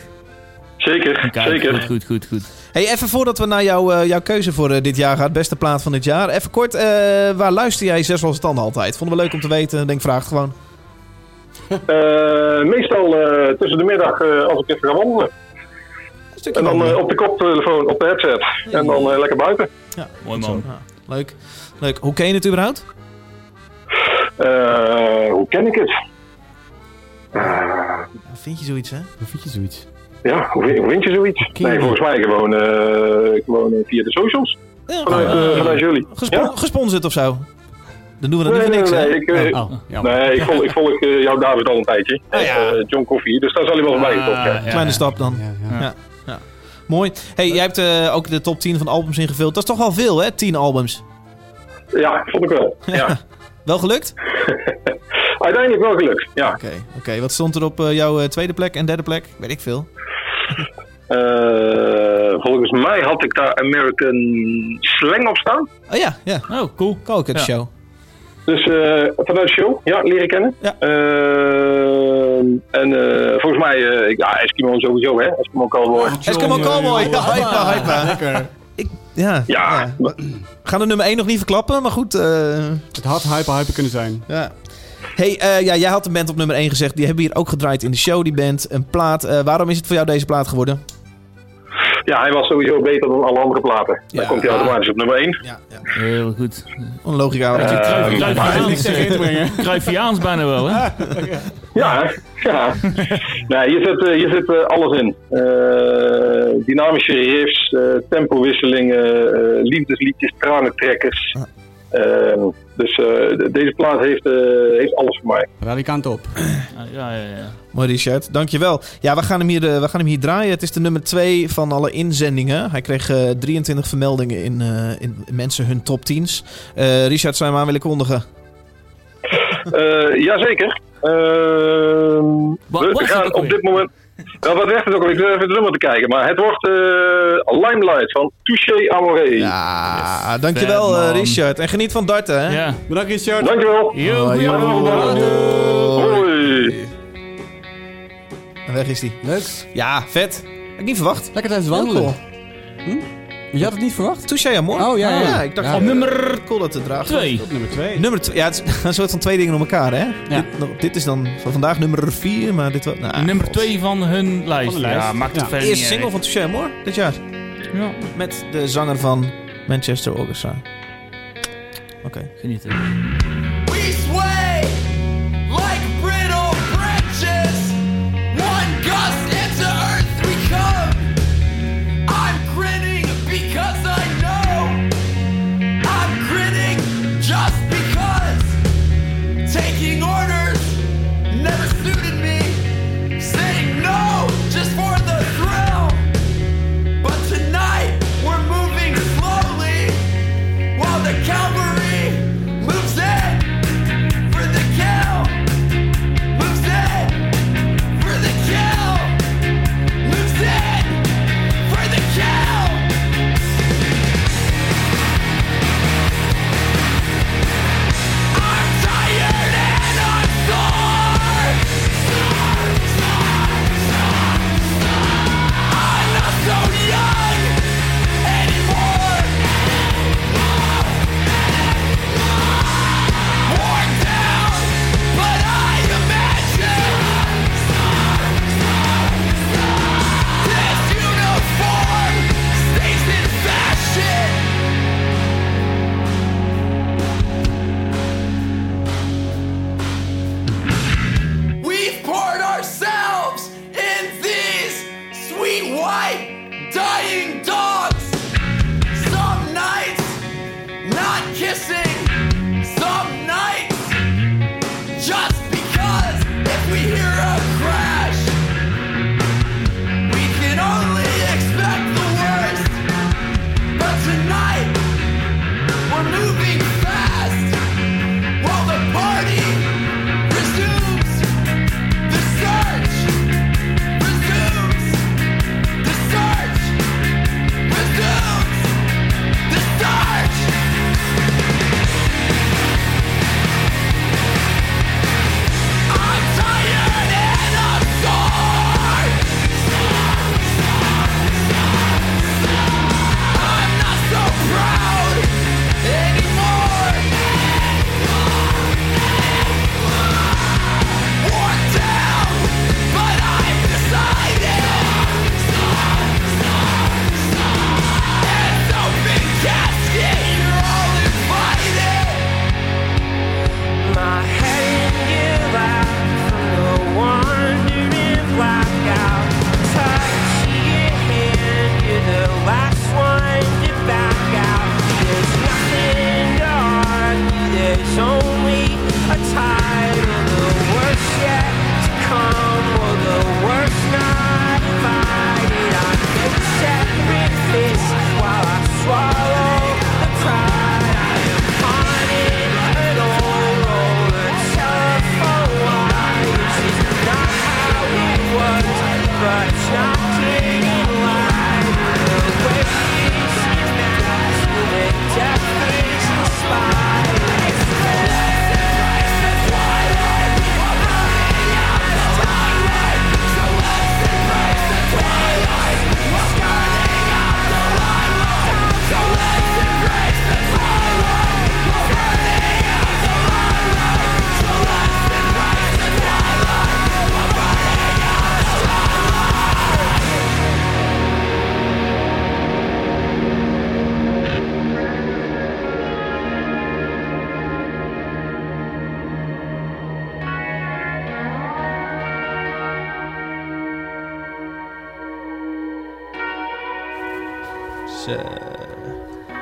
Zeker, Kijk, zeker. goed, goed, goed, goed. Hey, even voordat we naar jouw, eh, jouw keuze voor eh, dit jaar gaan, beste plaat van dit jaar. Even kort, eh, waar luister jij zes losse tanden altijd? Vonden we leuk om te weten. Denk, vraag het gewoon. Eh, meestal eh, tussen de middag eh, als ik even ga wandelen. Een stukje En dan op de koptelefoon, op de headset. En dan eh, lekker buiten. Mooi man. Ja, leuk. leuk. Hoe ken je het überhaupt? Eh, hoe ken ik het? Vind je zoiets, hè? Hoe vind je zoiets? Ja, hoe, vind- je zoiets? Nee, volgens mij gewoon, eh, gewoon eh, via de socials. Ja, Vanuit, eh, eh, vanuit jullie. gespo- Ja? Gesponsord of zo? Dan doen we dat Nee, niet nee, voor niks, nee. Ik, Oh, jammer. nee, ik volg, ik volg eh, jou David al een tijdje. Ah, ja. Eh, John Coffee. Dus daar zal hij wel voorbij gekomen zijn. Ah, ja. Kleine stap dan. Ja, ja. Ja. Mooi. Hey, jij hebt eh, ook de top 10 van albums ingevuld. Dat is toch wel veel, hè? 10 albums. Ja, vond ik wel. Ja. Wel gelukt? Uiteindelijk wel gelukt. Ja. Oké, oké. Wat stond er op eh, jouw tweede plek en derde plek? Weet ik veel. Eh, volgens mij had ik daar American Slang op staan. Oh ja, ja. Oh, cool. Ja. show. Dus eh, vanuit de show, ja, leren kennen. Ja. Eh, en eh, volgens mij, eh, ja, Eskimo sowieso, hè. Eskimo Cowboy. Eskimo Cowboy. Ja, hype, hype. Lekker. Ik, ja, Ja. ja. Gaan de nummer 1 nog niet verklappen, maar goed. eh, Het had hyper hyper kunnen zijn. ja. Hey, eh, ja, jij had een band op nummer 1 gezegd. Die hebben we hier ook gedraaid in de show, die band. Een plaat. Eh, waarom is het voor jou deze plaat geworden? Ja, hij was sowieso beter dan alle andere platen. Ja. Dan komt hij automatisch op nummer 1. Ja, ja. Heel goed. Onlogica. Cruijffiaans bijna wel, hè? Ja, hè? ja. nee, je zet, eh, je zet eh, alles in. Eh, dynamische riffs, eh, tempowisselingen, eh, liefdesliedjes, tranentrekkers. Ehm, dus eh, de- deze plaat heeft, eh, heeft alles voor mij. Radikant op. Ja, ja, ja. Mooi Richard, dankjewel. Ja, we gaan, hem hier, eh, we gaan hem hier draaien. Het is de nummer 2 van alle inzendingen. Hij kreeg eh, 23 vermeldingen in, eh, in mensen hun top 10's. Eh, Richard, zou je hem aan willen kondigen? Eh, jazeker. Ehm, Wat we gaan op dit moment... Nou, wat werd het ook al? Ik wil even het nummer te kijken. Maar het wordt eh, Limelight van Touché Amoré. Ja, dankjewel eh, man. Richard. En geniet van darten, hè? Ja. Bedankt Richard. Dankjewel. Yo, Oh, yo. Hoi. En weg is die. Leuk. Ja, vet. Had ik niet verwacht. Lekker tijdens Heel wandelen. cool. Je had het niet verwacht? Touché amor. Oh, ja, ja. ik dacht Ja. Op nummer... Cool dat het draagt. Twee. Op nummer 2. Nummer 2. Ja, het is een soort van twee dingen om elkaar, hè? Ja. Dit, dit is dan van vandaag nummer 4, maar dit was... Nou, Nummer god. 2 van hun lijst. Van de lijst. Ja, maakt het Ja. verder Eerste niet single uit. van Touché amor dit jaar. Ja, Met de zanger van Manchester Orchestra. Oké. genieten. We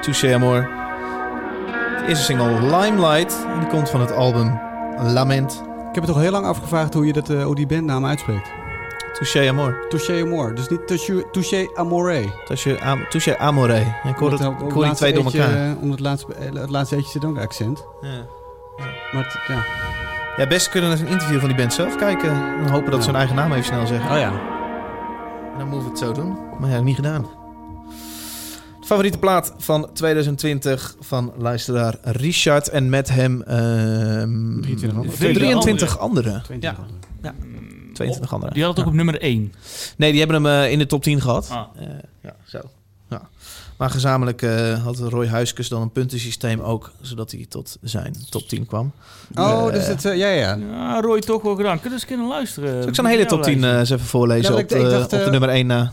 Touché amor. De eerste single Limelight. En die komt van het album Lament. Ik heb het toch heel lang afgevraagd hoe je dat, eh, hoe die bandnaam uitspreekt. Touché Amor. Touché Amore. Dus niet Touché- Touché Amore. Touché, am, touché Amore. Ik hoor, het, Omdat, ik hoor die twee door elkaar. eh, Omdat het laatste, eh, het laatste eetje zit ook accent. Ja. Maar het- ja. Ja, best kunnen we een interview van die band zelf kijken. En hopen dat ze hun eigen naam even snel zeggen. Oh ja. En dan moeten we het zo doen. Maar ja, niet gedaan. Favoriete plaat van 2020 van luisteraar Richard. En met hem ehm 23 andere. 23 anderen. 22 Ja, andere. 22 anderen. Die had het ook op nummer 1. Nee, die hebben hem eh, in de top 10 gehad. Ah. Eh, ja, zo. Ja. Maar gezamenlijk eh, had Roy Huiskes dan een puntensysteem ook, zodat hij tot zijn top 10 kwam. Oh, dus het... ja, ja. Ja, Roy toch wel gedaan. Kunnen we eens kunnen luisteren? Zal ik zo'n hele top 10 eh, eens even voorlezen Ja, op, ik- ik de, dacht, op de nummer 1 na?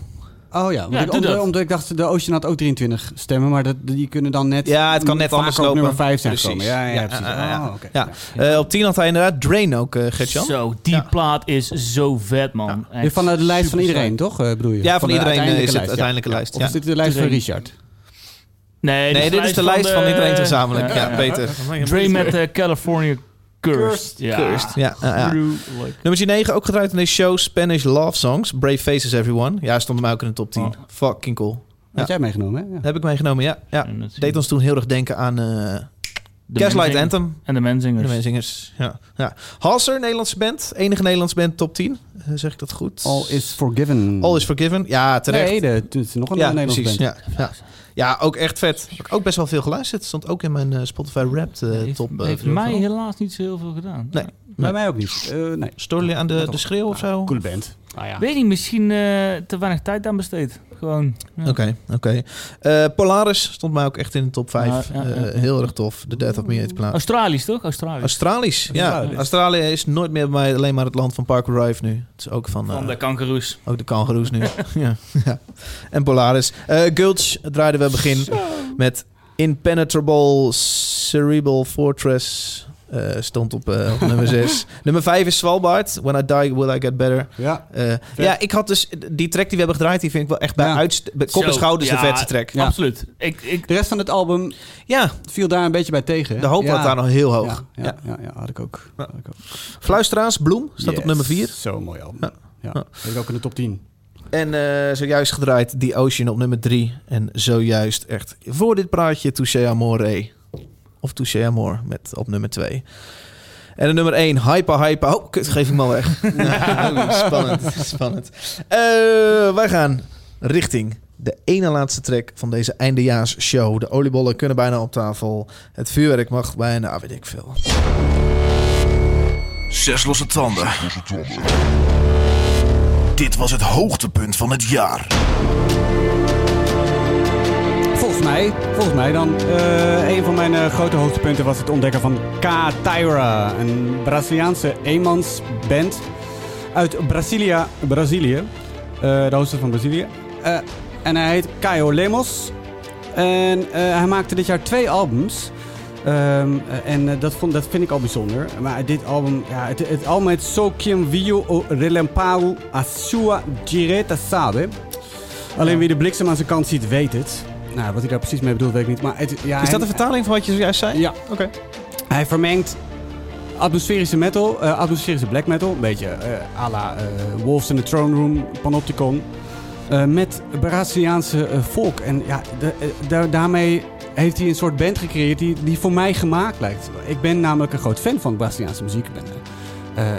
Oh ja, want Ja, ik, omdat, dat. omdat ik dacht, de Ocean had ook 23 stemmen, maar dat, die kunnen dan net... Ja, het kan net vaker anders op lopen. nummer 5 zijn Precies. gekomen. Ja, ja, Ja, precies. Oh, oké. Ja. Eh, op 10 had hij inderdaad Drain ook, eh Gertjan. Zo, die Ja. plaat is zo vet, man. Van de lijst van iedereen, toch? eh, bedoel je? Ja, van de iedereen, is het lijst, uiteindelijke ja. lijst, Of ja. is dit de lijst van. Richard? Nee, Nee, dit is de lijst van iedereen gezamenlijk. Ja, ja, ja. beter. Dre met eh, California Cursed. Cursed. Ja. Cursed. Ja, ja, ja. Gruwelijk. Nummer 9 ook gedraaid in deze show, Spanish Love Songs. Brave Faces Everyone. Ja, stond hem ook in de top 10. Oh. Fucking cool. Had jij meegenomen, hè? Ja. Dat heb ik meegenomen, ja. ja. Deed ons toen heel erg denken aan eh de Gaslight. Anthem. En de Menzingers. De Menzingers. Ja. ja. Halser, Nederlandse band. Enige Nederlandse band top 10. Eh, zeg ik dat goed? All is Forgiven. All is Forgiven. Ja, terecht. Nee, de, het is nog een ja, Nederlandse precies. band. Ja, ja. Ja, ook echt vet. Heb ik ook best wel veel geluisterd. Stond ook in mijn eh, Spotify Wrapped eh, heeft, top. eh, heeft mij helaas niet zo heel veel gedaan. Nee. Bij mij ook niet. Eh, nee. Aan de, de schreeuw of zo? Coole band. Ah, ja. Weet niet, misschien eh, te weinig tijd aan besteed. Gewoon. ja. Oké, oké. Eh, Polaris stond mij ook echt in de top 5. Ja, ja, ja. heel erg tof. The Death of Me heet de plaat. Australisch, toch? Australisch. Australisch, ja. Australië is nooit meer bij mij alleen maar het land van Parker Rive nu. Het is ook van, Van de kangaroes. ook de kangaroes nu. ja, ja. En Polaris. Eh Gulch draaiden we begin met Impenetrable Cerebral Fortress. Eh, stond op, eh, op nummer 6. nummer 5 is Svalbard. When I Die Will I Get Better. Ja. Eh, ja, ik had dus die track die we hebben gedraaid, die vind ik wel echt bij Ja. bij kop en Zo, schouders de ja, vetste track. Ja. Absoluut. Ik, ik, De rest van het album Ja, viel daar een beetje bij tegen. hè? de hoop ja. had daar nog heel hoog. Ja, ja, ja, ja, had ik ook. Ja. Had ik ook. Fluisteraars, Bloem, staat op nummer 4. Zo'n mooi album. Ja. Ja. Ja. Weet ik ook in de top 10. En eh, zojuist gedraaid The Ocean op nummer 3. En zojuist echt voor dit praatje Touché Amore. Of Touché Amor met op nummer 2. En de nummer 1, Hyper Hyper. Oh, kut, geef ik maar weg. Oh, spannend, spannend. Eh, wij gaan richting de ene laatste track van deze eindejaarsshow. De oliebollen kunnen bijna op tafel. Het vuurwerk mag bijna, weet ik veel. Zes losse tanden. Dit was het hoogtepunt van het jaar. Volgens mij, volgens mij dan, eh, een van mijn eh, grote hoogtepunten was het ontdekken van K. Tyra. Een Braziliaanse eenmansband uit Brasilia, Brazilië. Eh, de hoofdstad van Brazilië. En hij heet Caio Lemos. En hij maakte dit jaar twee albums. Ehm, eh, en dat, vond, dat vind ik al bijzonder. Maar dit album, ja, het, het album heet So Quem Viu o a Sua Direta Sabe. Alleen wie de bliksem aan zijn kant ziet, weet het. Nou, wat hij daar precies mee bedoelt, weet ik niet. Maar het, ja, Is dat de vertaling van wat je zojuist zei? Ja. Oké. hij vermengt atmosferische metal, eh, atmosferische black metal, een beetje eh à la eh, Wolves in the Throne Room, Panopticon, met Braziliaanse eh, volk. En ja, de- daar- daarmee heeft hij een soort band gecreëerd die, die voor mij gemaakt lijkt. Ik ben namelijk een groot fan van Braziliaanse muziek. Ik ben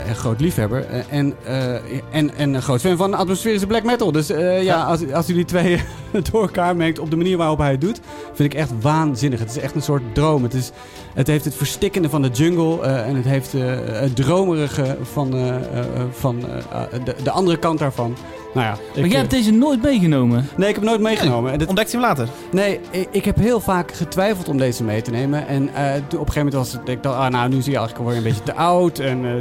een groot liefhebber eh, en, eh, en, en een groot fan van atmosferische black metal. Dus eh, ja, als, als u die twee door elkaar mengt op de manier waarop hij het doet, vind ik echt waanzinnig. Het is echt een soort droom. Het, is, het heeft het verstikkende van de jungle eh, en het heeft eh, het dromerige van, eh, eh, van eh, eh, de, de andere kant daarvan. Nou ja, ik, maar jij eh, hebt deze nooit meegenomen. Nee, ik heb hem nooit meegenomen. En dit- Ontdekt hij hem later? Nee, ik, ik heb heel vaak getwijfeld om deze mee te nemen. En eh, op een gegeven moment was het, ik dacht, ah, nou, nu zie je eigenlijk alweer een beetje te oud. En eh,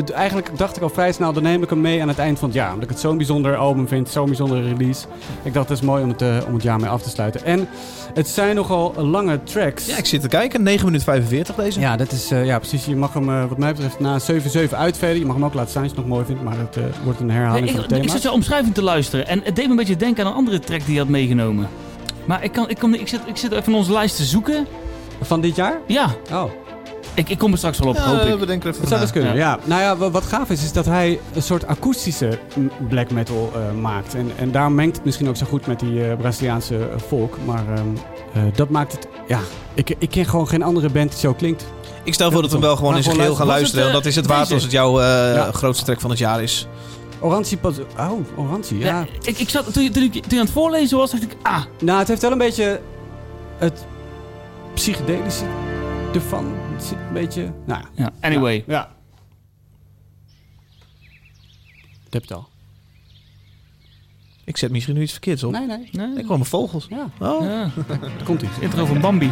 het, eigenlijk dacht ik al vrij snel, dan neem ik hem mee aan het eind van het jaar. Omdat ik het zo'n bijzonder album vind, zo'n bijzondere release. Ik dacht, het is mooi om het, eh, om het jaar mee af te sluiten. En het zijn nogal lange tracks. Ja, ik zit te kijken. 9 minuten 45 deze. Ja, dat is, eh, ja, precies. Je mag hem, eh, wat mij betreft, na 7-7 uitveden. Je mag hem ook laten staan als je het nog mooi vindt. Maar het eh, wordt een herhaling Nee, van ik, het ik thema. zat jouw omschrijving te luisteren en het deed me een beetje denken aan een andere track die je had meegenomen. Maar ik, kan, ik, kan, ik, zit, ik zit even in onze lijst te zoeken. Van dit jaar? Ja. Oh. Ik, ik kom er straks wel op, Ja, hoop ik. we denken even Dat zou dus kunnen, Ja. ja. Nou ja, wa- wat gaaf is, is dat hij een soort akoestische m, black metal eh, maakt. En, en daar mengt het misschien ook zo goed met die eh, Braziliaanse eh, volk. Maar ehm, eh, dat maakt het... Ja, ik, ik ken gewoon geen andere band die zo klinkt. Ik stel voor dat we hem wel gewoon Maar in zijn gewoon geheel gaan luisteren. want dat is het waard eh, als het jouw eh, Ja. grootste track van het jaar is. Orantie pas... Oh, Orantie, ja. Ja, ik, ik zat, toen, je- toen, ik, toen je aan het voorlezen was, dacht ik, ah, Nou, het heeft wel een beetje het psychedelische ervan. Het zit een beetje... Nou ja. ja, anyway. Ja. Dat heb je het al. Ik zet misschien nu iets verkeerds op. Nee, nee. Nee. Ik kwam mijn vogels. Ja, Oh. Ja, er komt iets. intro van Bambi.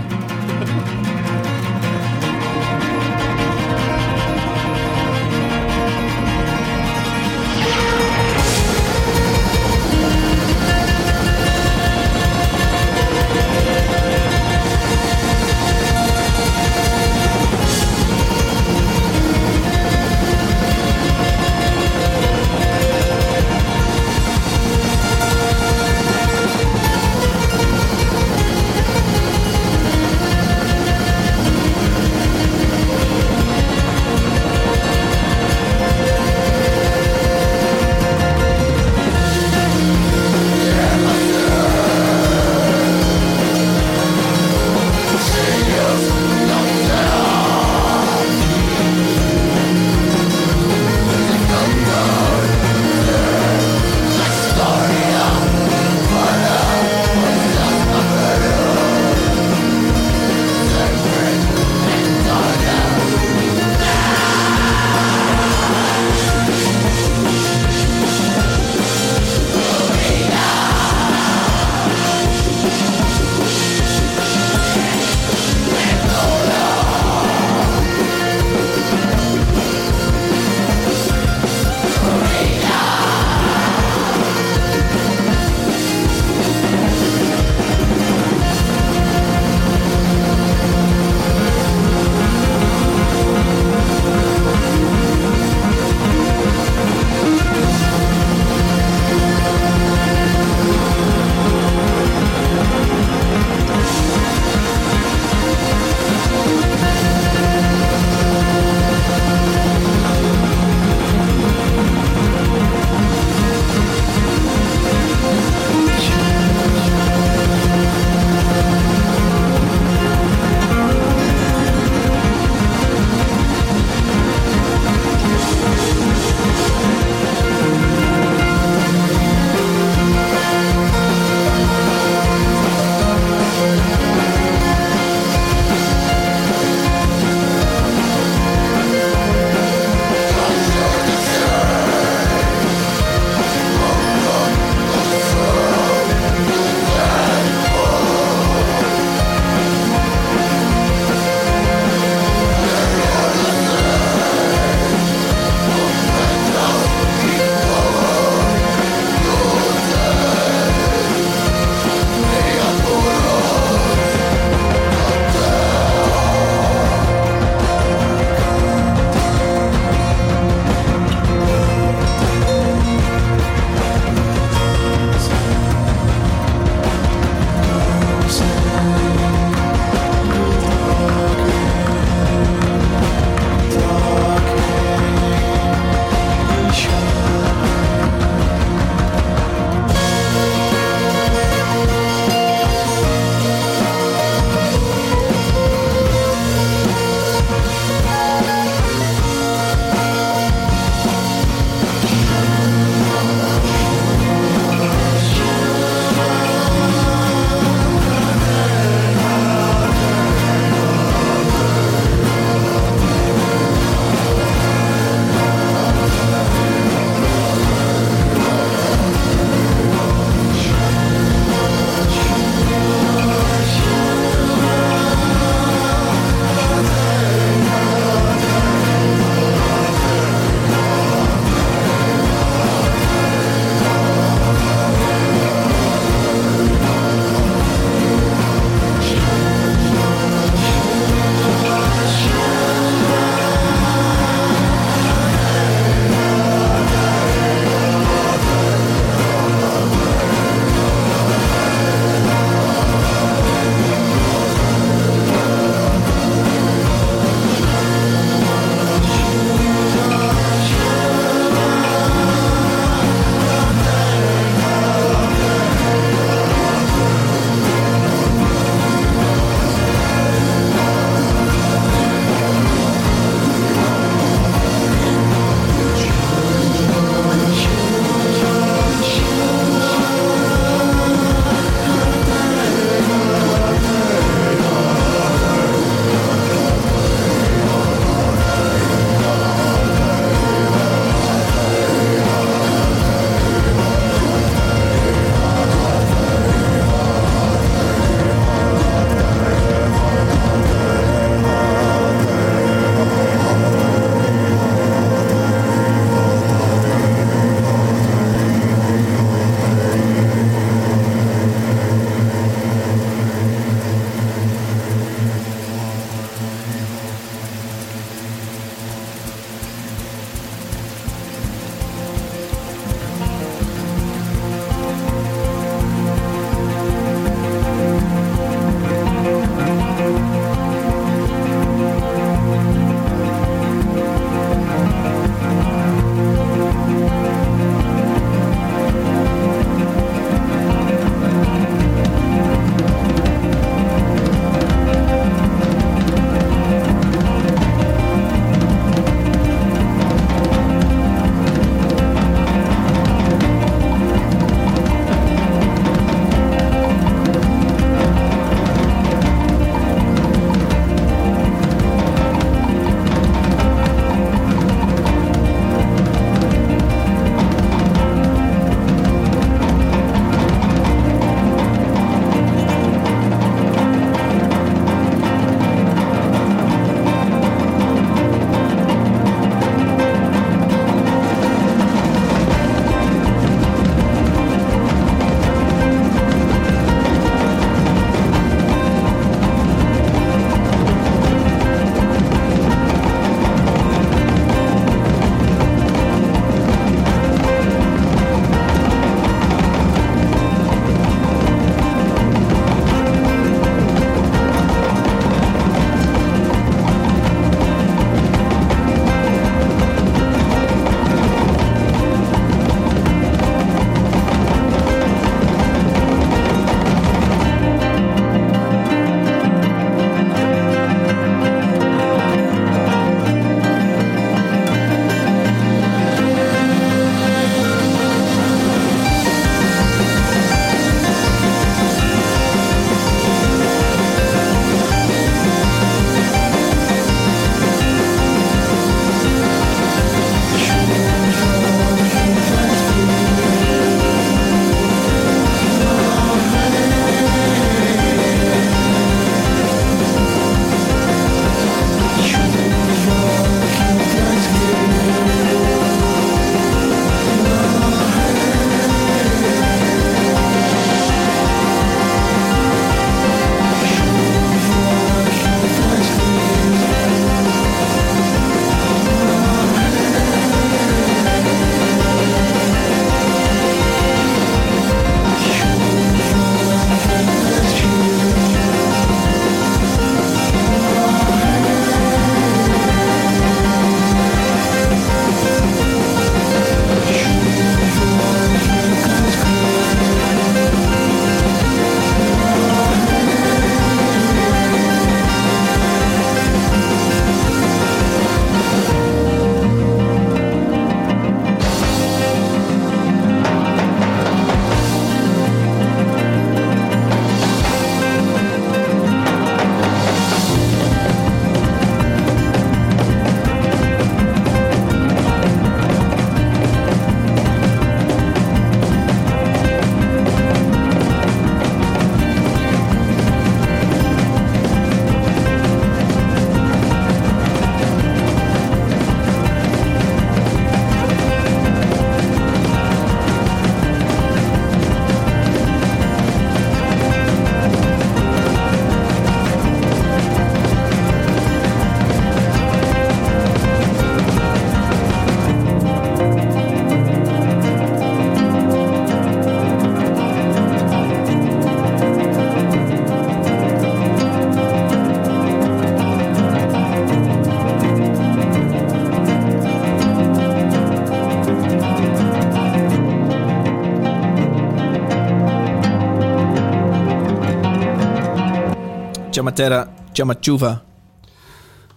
Chamatera Chamachuva.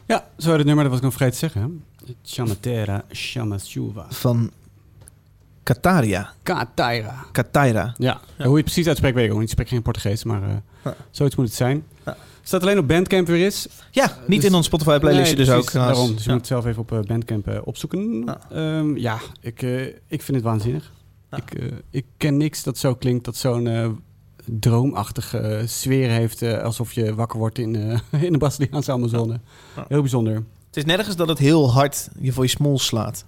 Ja, zo heet het nummer, dat was ik nog vergeten te zeggen. Chamatera Shamashuva. van Kataria. Kataira. Kataira. Ja, hoe je precies uitspreekt weet ik ook niet. Ik spreek geen Portugees, maar eh, Ja. zoiets moet het zijn. Ja. Staat alleen op Bandcamp weer is. Ja, niet Dus- in ons Spotify playlistje Nee, dus precies, ook. Daarom, dus je moet het zelf even op eh, Bandcamp eh, opzoeken. Ja. Ja, ja ik, eh, ik vind het waanzinnig. Ik, eh, ik ken niks dat zo klinkt, dat zo'n eh, droomachtige sfeer heeft. eh, alsof je wakker wordt in, eh, in de Braziliaanse Amazone. Ja. Heel bijzonder. Het is nergens dat het heel hard je voor je smols slaat.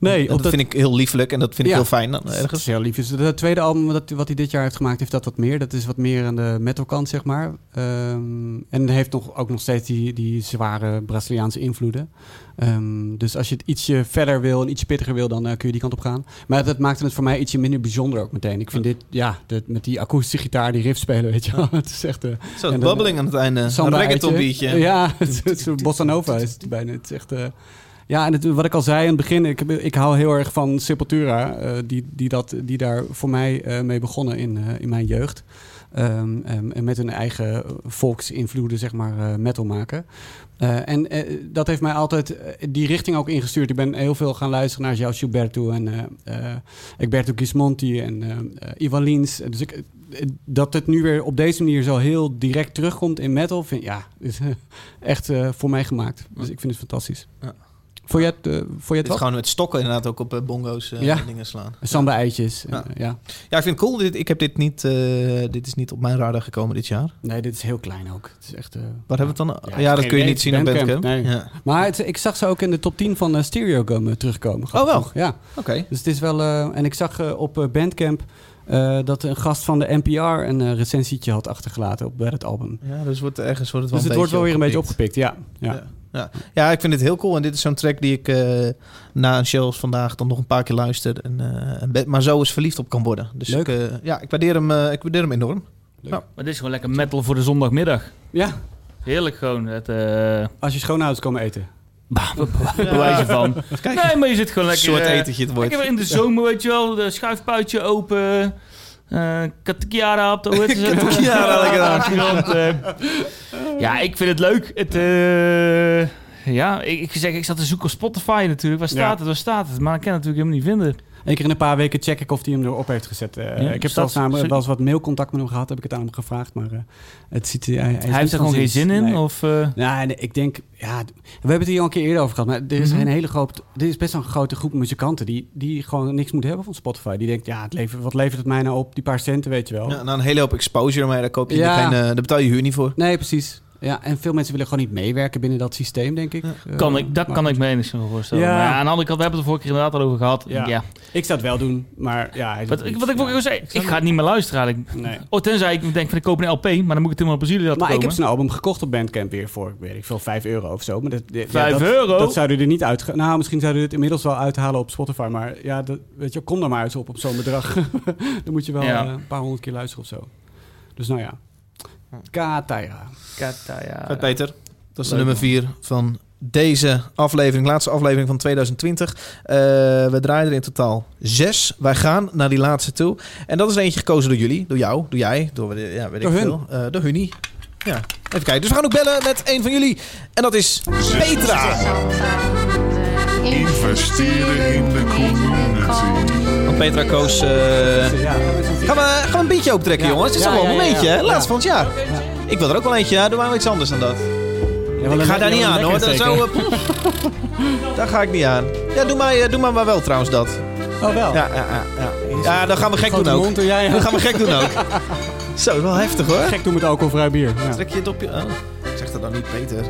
Nee, dat, vind ik heel liefelijk en dat vind ik heel fijn. dan Dat is Ergens. heel lief. Dus Het tweede album dat, wat hij dit jaar heeft gemaakt, heeft dat wat meer. Dat is wat meer aan de metalkant, zeg maar. Ehm, en heeft nog, ook nog steeds die, die zware Braziliaanse invloeden. Ehm, dus als je het ietsje verder wil en ietsje pittiger wil, dan eh, kun je die kant op gaan. Maar dat maakte het voor mij ietsje minder bijzonder ook meteen. Ik vind dit, ja, dit, met die akoestische gitaar, die riff spelen, weet je wel. Het is echt... eh, Zo, en het dan- bubbeling aan het einde. Een reggaeton beatje. Ja, het is een bossa nova is het bijna. Het is echt... eh, ja, en het, wat ik al zei in het begin, ik, ik hou heel erg van Sepultura, eh, die, die, dat, die daar voor mij eh, mee begonnen in, eh, in mijn jeugd. Ehm, en met hun eigen volksinvloeden, zeg maar, metal maken. En dat heeft mij altijd die richting ook ingestuurd. Ik ben heel veel gaan luisteren naar João Gilberto en Egberto Gismonti en Ivan Lins. Dus ik, dat het nu weer op deze manier zo heel direct terugkomt in metal, vind, ja, is echt voor mij gemaakt. Dus ik vind het fantastisch. Ja. Vond je het, eh, vond je het wat? gewoon met stokken inderdaad ook op eh, bongo's eh, Ja. dingen slaan. Samba-eitjes. Ja. Ja. ja. Ja, ik vind het cool. Dit, ik heb dit niet, eh, dit is niet op mijn radar gekomen dit jaar. Nee, dit is heel klein ook. Het is echt... eh, Waar hebben we het dan? Ja, Ja, dat kun je niet zien op Bandcamp, nee. Maar het, ik zag ze ook in de top 10 van eh, Stereogum eh, terugkomen. Oh, wel? Ja. Oké. Dus het is wel... eh, en ik zag eh, op eh, Bandcamp eh, dat een gast van de NPR een eh, recensietje had achtergelaten op bij het album. Ja, dus wordt ergens wordt het wel Dus het wordt wel weer een beetje opgepikt. opgepikt, ja. ja. Ja. Ja. ja, ik vind dit heel cool. En dit is zo'n track die ik eh, na een show als vandaag dan nog een paar keer luister. En, eh, en ben- maar zo eens verliefd op kan worden. Dus Leuk. Ik, eh, ja, ik waardeer, hem, ik waardeer hem enorm. Maar dit is gewoon lekker metal voor de zondagmiddag. Ja, Heerlijk gewoon. Het, eh als je schoonouders komen eten. bah, bewijzen van. kijken. Nee, maar je zit gewoon Een lekker... soort etentje het wordt. Lekker in de zomer, weet je wel. De schuifpuitje open. eh Katakiara op de... Katakiara, lekker aan. Ja, ik vind het leuk. Het, eh, ja, ik, ik zeg, ik zat te zoeken op Spotify natuurlijk. Waar staat Ja. het, waar staat het? Maar ik kan het natuurlijk helemaal niet vinden. Eén keer in een paar weken check ik of hij hem erop heeft gezet. Eh, Ja, ik heb zelfs namelijk wel eens wat mailcontact met hem gehad. Heb ik het aan hem gevraagd. Maar eh, het ziet, hij, hij, heeft er gewoon geen zin in? Nee. Of, eh, Ja, nee, ik denk, ja, we hebben het hier al een keer eerder over gehad, maar er is Mhm. een hele grote, er is best wel een grote groep muzikanten die, die gewoon niks moeten hebben van Spotify. Die denkt, ja, het levert, wat levert het mij nou op? Die paar centen, weet je wel. Ja, nou, een hele hoop exposure, maar daar, koop je Ja. geen, daar betaal je huur niet voor. Nee, precies. Ja, en veel mensen willen gewoon niet meewerken binnen dat systeem, denk ik. Eh, kan ik, dat maar kan ik me enigszins voorstellen. Ja. Maar ja, aan de andere kant, we hebben het er vorige keer inderdaad al over gehad. Ja. Ja. Ik zou het wel doen, maar ja. hij Wat, ik, wat ik Ja. zei, ik ga het niet meer luisteren eigenlijk. Nee. Oh, tenzij ik denk van ik koop een LP, maar dan moet ik het helemaal op Brazilië laten Maar ik komen. heb zijn album gekocht op Bandcamp weer voor, weet ik veel, 5 euro of zo. Maar dat, ja, Vijf dat, euro? Dat zouden er niet uit... Nou, misschien zouden we het inmiddels wel uithalen op Spotify. Maar ja, dat, weet je, kom daar maar eens op op zo'n bedrag. Dan moet je wel Ja. eh, een paar honderd keer luisteren of zo. Dus nou ja. Kataira. Kata, ja. Vet, Peter. Dat is de nummer 4 van deze aflevering, laatste aflevering van 2020. Eh, we draaien er in totaal zes. Wij gaan naar die laatste toe. En dat is eentje gekozen door jullie, door jou, door jij, door ja, weet Door ik hun. veel. Eh, door Hunnie. Ja, even kijken. Dus we gaan ook bellen met een van jullie. En dat is Petra. Investeren in de community. Want Petra koos... eh, Ja, gaan, we, gaan we een beetje optrekken, jongens? Het is toch wel een momentje, hè? Laatst van het jaar. Ik wil er ook wel eentje. Ja, doe maar iets anders dan dat. Ik ga daar niet aan, hoor. Dat zo, eh, daar ga ik niet aan. Ja, doe maar, eh, doe maar, maar wel trouwens dat. Oh, wel. Ja, ja, ja, ja. dan gaan we gek doen ook. Dan gaan we gek doen ook. Zo, wel heftig hoor. Gek doen met alcoholvrij bier. Ja. Trek je het op je... Oh, zeg dat dan niet, Peter.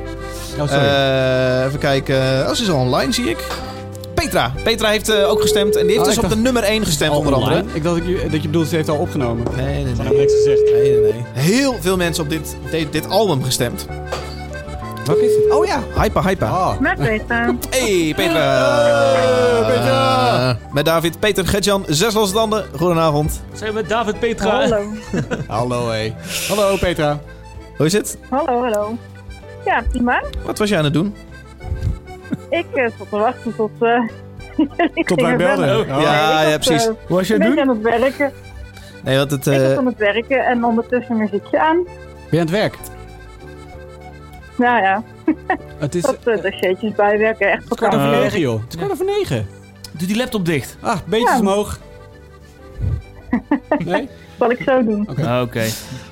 Oh, sorry. Eh, even kijken. Oh, ze is al online, zie ik. Petra. Petra heeft eh, ook gestemd. En die heeft Oh, dus op de nummer 1 gestemd, onder Online? andere. Ik dacht dat je, dat je bedoelde, ze heeft al opgenomen. Nee, nee, Dat nee. heb niks gezegd. Nee, nee, nee. Heel veel mensen op dit, dit, dit album gestemd. Welke is het? Oh ja. Hypa, hypa. Oh. Met Petra. Hey, Petra. Petra. Eh, met David, Peter, Gertjan, zes losse tanden. Goedenavond. Zijn we David Petra? Hallo. Hallo, hé. Hallo, Petra. Hoe is het? Hallo, hallo. Ja, prima. Wat was jij aan het doen? Ik eh, zat te wachten tot... eh ik Tot wij belden. bellen. Oh. Ja, ik ja, was, precies. eh, Hoe was jij een het beetje doen? aan het werken. Nee, want het... Ik was aan het werken en ondertussen muziekje aan. Ben je aan het werk? Nou ja, Het is dat uh, dossiertjes bijwerken. Echt kwart over negen, joh. Het is kwart over negen. Doe die laptop dicht. Ah, beetjes Ja. omhoog. Nee? Zal ik zo doen. Oké. Oké.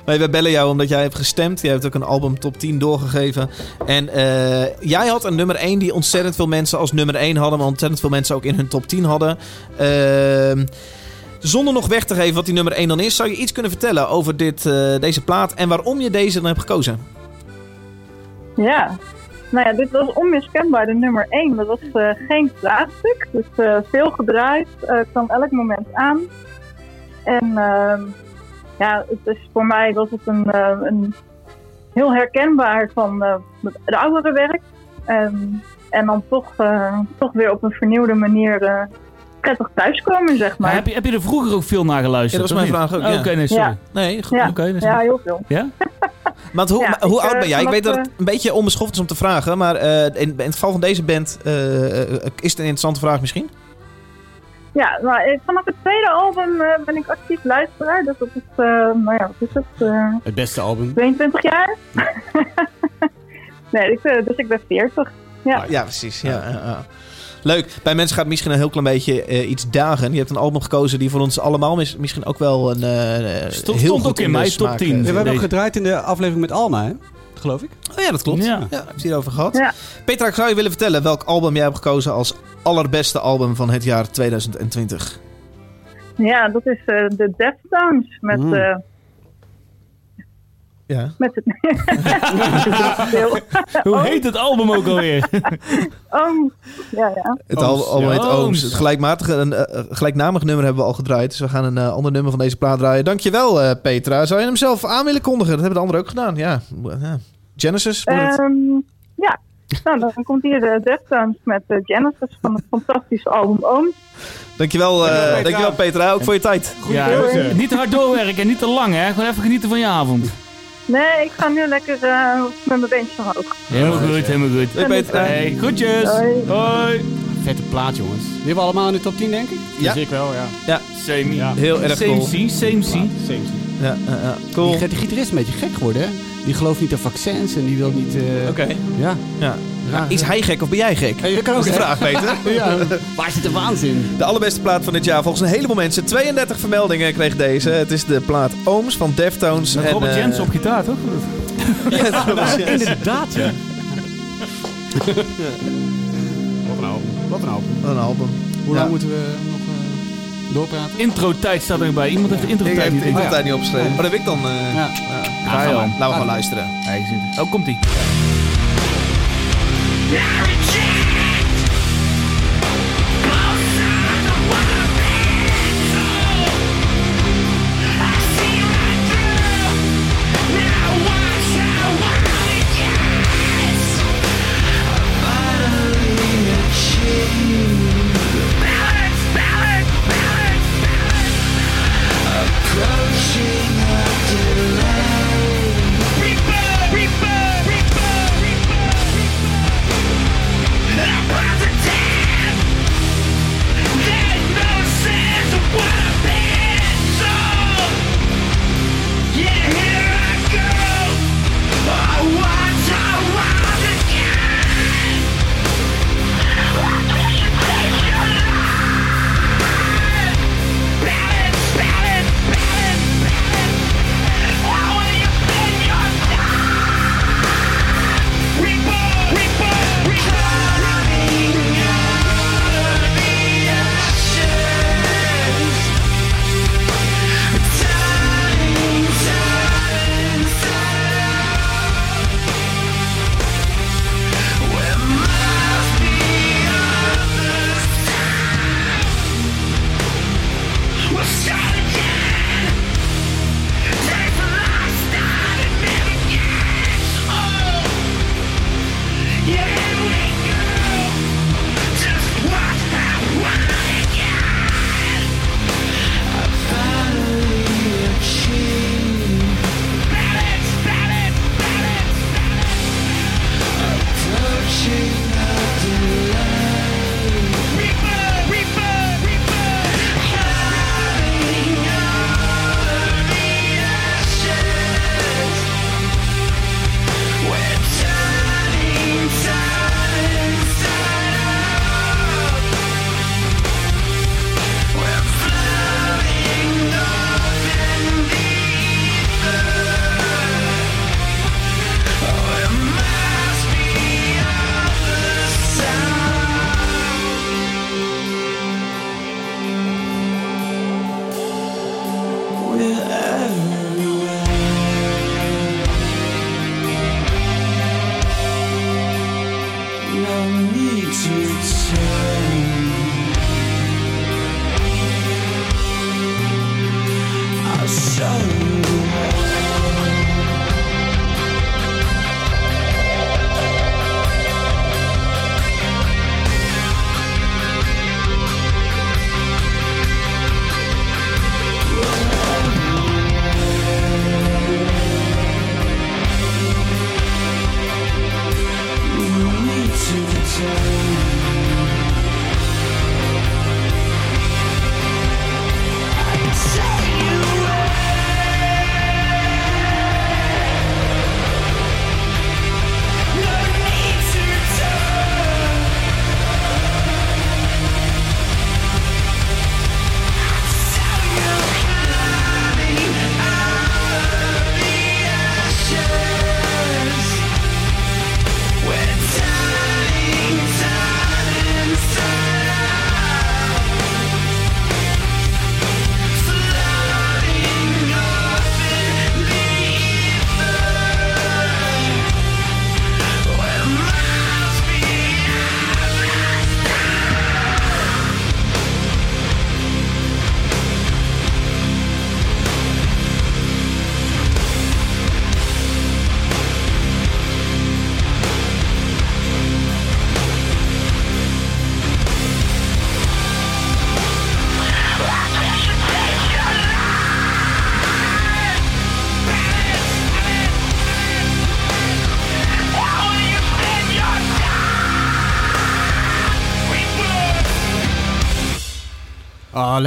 Nee, we bellen jou omdat jij hebt gestemd. Jij hebt ook een album top 10 doorgegeven. En eh, jij had een nummer 1 die ontzettend veel mensen als nummer 1 hadden. Maar ontzettend veel mensen ook in hun top 10 hadden. Ehm, zonder nog weg te geven wat die nummer 1 dan is, zou je iets kunnen vertellen over dit, eh, deze plaat en waarom je deze dan hebt gekozen? Ja. Nou ja, dit was onmiskenbaar de nummer 1. Dat was eh, geen plaatstuk. Dus eh, veel gedraaid. eh kwam elk moment aan. En ehm, ja, het is voor mij was het een, eh, een heel herkenbaar van eh, het oudere werk. En, en dan toch, eh, toch weer op een vernieuwde manier eh, prettig thuiskomen, zeg Maar maar. heb je, heb je er vroeger ook veel naar geluisterd? Ja, dat was of mijn vraag ook, Oh, ja. Oké, nee, sorry. Ja. Nee, goed. Ja, is- ja, heel veel. Ja? Maar hoe, hoe ik, oud ben jij? Ik weet dat het een beetje onbeschoft is om te vragen. Maar eh, in, in het geval van deze band is het een interessante vraag misschien. Ja, nou, eh, vanaf het tweede album eh, ben ik actief luisteraar. Dus dat is, eh, nou ja, wat is het? eh, Het beste album. 22 jaar? nee, ik, dus ik ben 40. Ja. Ja, precies. Ja, ja, ja. Leuk. Bij mensen gaat misschien een heel klein beetje eh, iets dagen. Je hebt een album gekozen die voor ons allemaal mis- misschien ook wel een eh, Stond- heel stond goed ook in mijn top 10. eh, Ja, we hebben ook gedraaid in de aflevering met Alma, hè? Geloof ik. Oh ja, dat klopt. Ja, Ja. heb je hierover gehad. Ja. Petra, ik zou je willen vertellen welk album jij hebt gekozen als allerbeste album van het jaar 2020. ja, dat is eh, de Deftones met, Mm. Eh, Ja. met het... Hoe heet het album ook alweer? Oh, ja, ja. Het album, heet Ooms. Het gelijkmatige, een eh, gelijknamig nummer hebben we al gedraaid. Dus we gaan een eh, ander nummer van deze plaat draaien. Dankjewel, eh Petra. Zou je hem zelf aan willen kondigen? Dat hebben de anderen ook gedaan. Ja. ja. Genesis. Ehm, ja. Nou, dan komt hier de Deftones met eh, Genesis van het fantastische album Ooms. Dankjewel, eh, Petra. dankjewel Petra. Ook voor je tijd. Ja, keuze. niet te hard doorwerken en niet te lang, hè? Gewoon even genieten van je avond. Nee, ik ga nu lekker eh, met mijn beentjes omhoog. Helemaal goed, helemaal goed. Hey, Petra. Hey, groetjes. Hoi. Hoi. Vette plaat, jongens. Die hebben we allemaal in de top 10, denk ik? Ja. Dus ik wel, ja. Ja, Same. Ja. heel erg Same cool. same see. Same. Ja, ja, ja. Cool. Die, die gitarist is een beetje gek geworden, hè? Die gelooft niet aan vaccins en die wil niet... eh, Oké. Ja. Ja. Is hij gek of ben jij gek? Hey, dat kan ook hè? vraag, Peter. Ja. Waar zit de waanzin? De allerbeste plaat van dit jaar volgens een heleboel mensen. 32 vermeldingen kreeg deze. Het is de plaat Ooms van Deftones. Met En, Robert eh, Jensen op gitaar, toch? Ja. Inderdaad, ja. Wat een album. Wat een album. Een album. Hoe Ja. lang moeten we nog eh, doorpraten? Intro-tijd staat er nog bij. Iemand heeft de Ik heb intro-tijd niet de in. tijd niet opgeschreven. Maar dat heb ik dan... eh, Ja. ja. Ga je dan. Laten we gaan luisteren. Hij zit. Oh, komt-ie.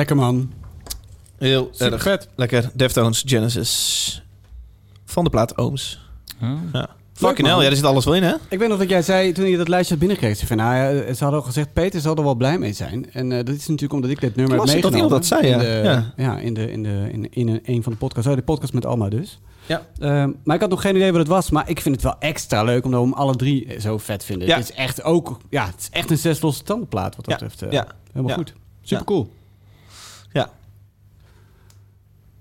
Lekker man. Heel Super erg vet. lekker. Deftones, Genesis. Van de plaat Ooms. Oh. Ja. Fucking hell, ja, er zit alles wel in, hè? Ik weet nog dat jij zei toen je dat lijstje had binnenkreeg. zei Van, nou ja, ze hadden al gezegd, Peter zal er wel blij mee zijn. En eh, dat is natuurlijk omdat ik dit nummer heb ik dat meegenomen. iemand dat zei, ja. In de, Ja. ja. in, de, in, de, in, in een, een van de podcasts. Oh, de podcast met Alma dus. Ja. Ehm, maar ik had nog geen idee wat het was. Maar ik vind het wel extra leuk omdat we hem alle drie zo vet vinden. Ja. Het is echt ook, ja, het is echt een zes losse tandenplaat wat dat Ja. betreft. eh, Ja. Helemaal Ja. goed. Super cool. Ja.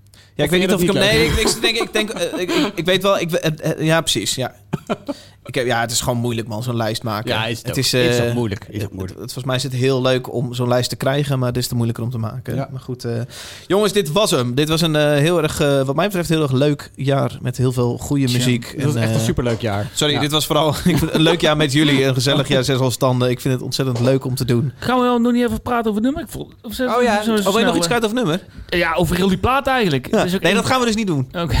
Ja, ik weet niet of ik hem... Nee, ik, ik, denk, ik, denk, eh, ik, ik, ik weet wel... Ik, eh, eh, ja, precies. Ja. Ik heb, ja, het is gewoon moeilijk, man, zo'n lijst maken. Ja, is het ook. is, Is eh, ook moeilijk. Is ook het- moeilijk. Het, volgens mij is het heel leuk om zo'n lijst te krijgen, maar het is te moeilijker om te maken. Ja. Maar goed, eh, jongens, dit was hem. Dit was een eh, heel erg, eh, wat mij betreft, heel erg leuk jaar met heel veel goede muziek. Het was En, echt eh, een superleuk jaar. Sorry, Ja. dit was vooral ik vind het een leuk jaar met jullie. Een gezellig jaar, zes standen. Ik vind het ontzettend leuk om te doen. Gaan we nog niet even praten over het nummer? Ik voel, of Oh ja, zo Oh, wil je nog iets eh, kwijt over nummer? Ja, over heel die plaat eigenlijk. Is ook Nee, een- dat gaan we dus niet doen. Oké.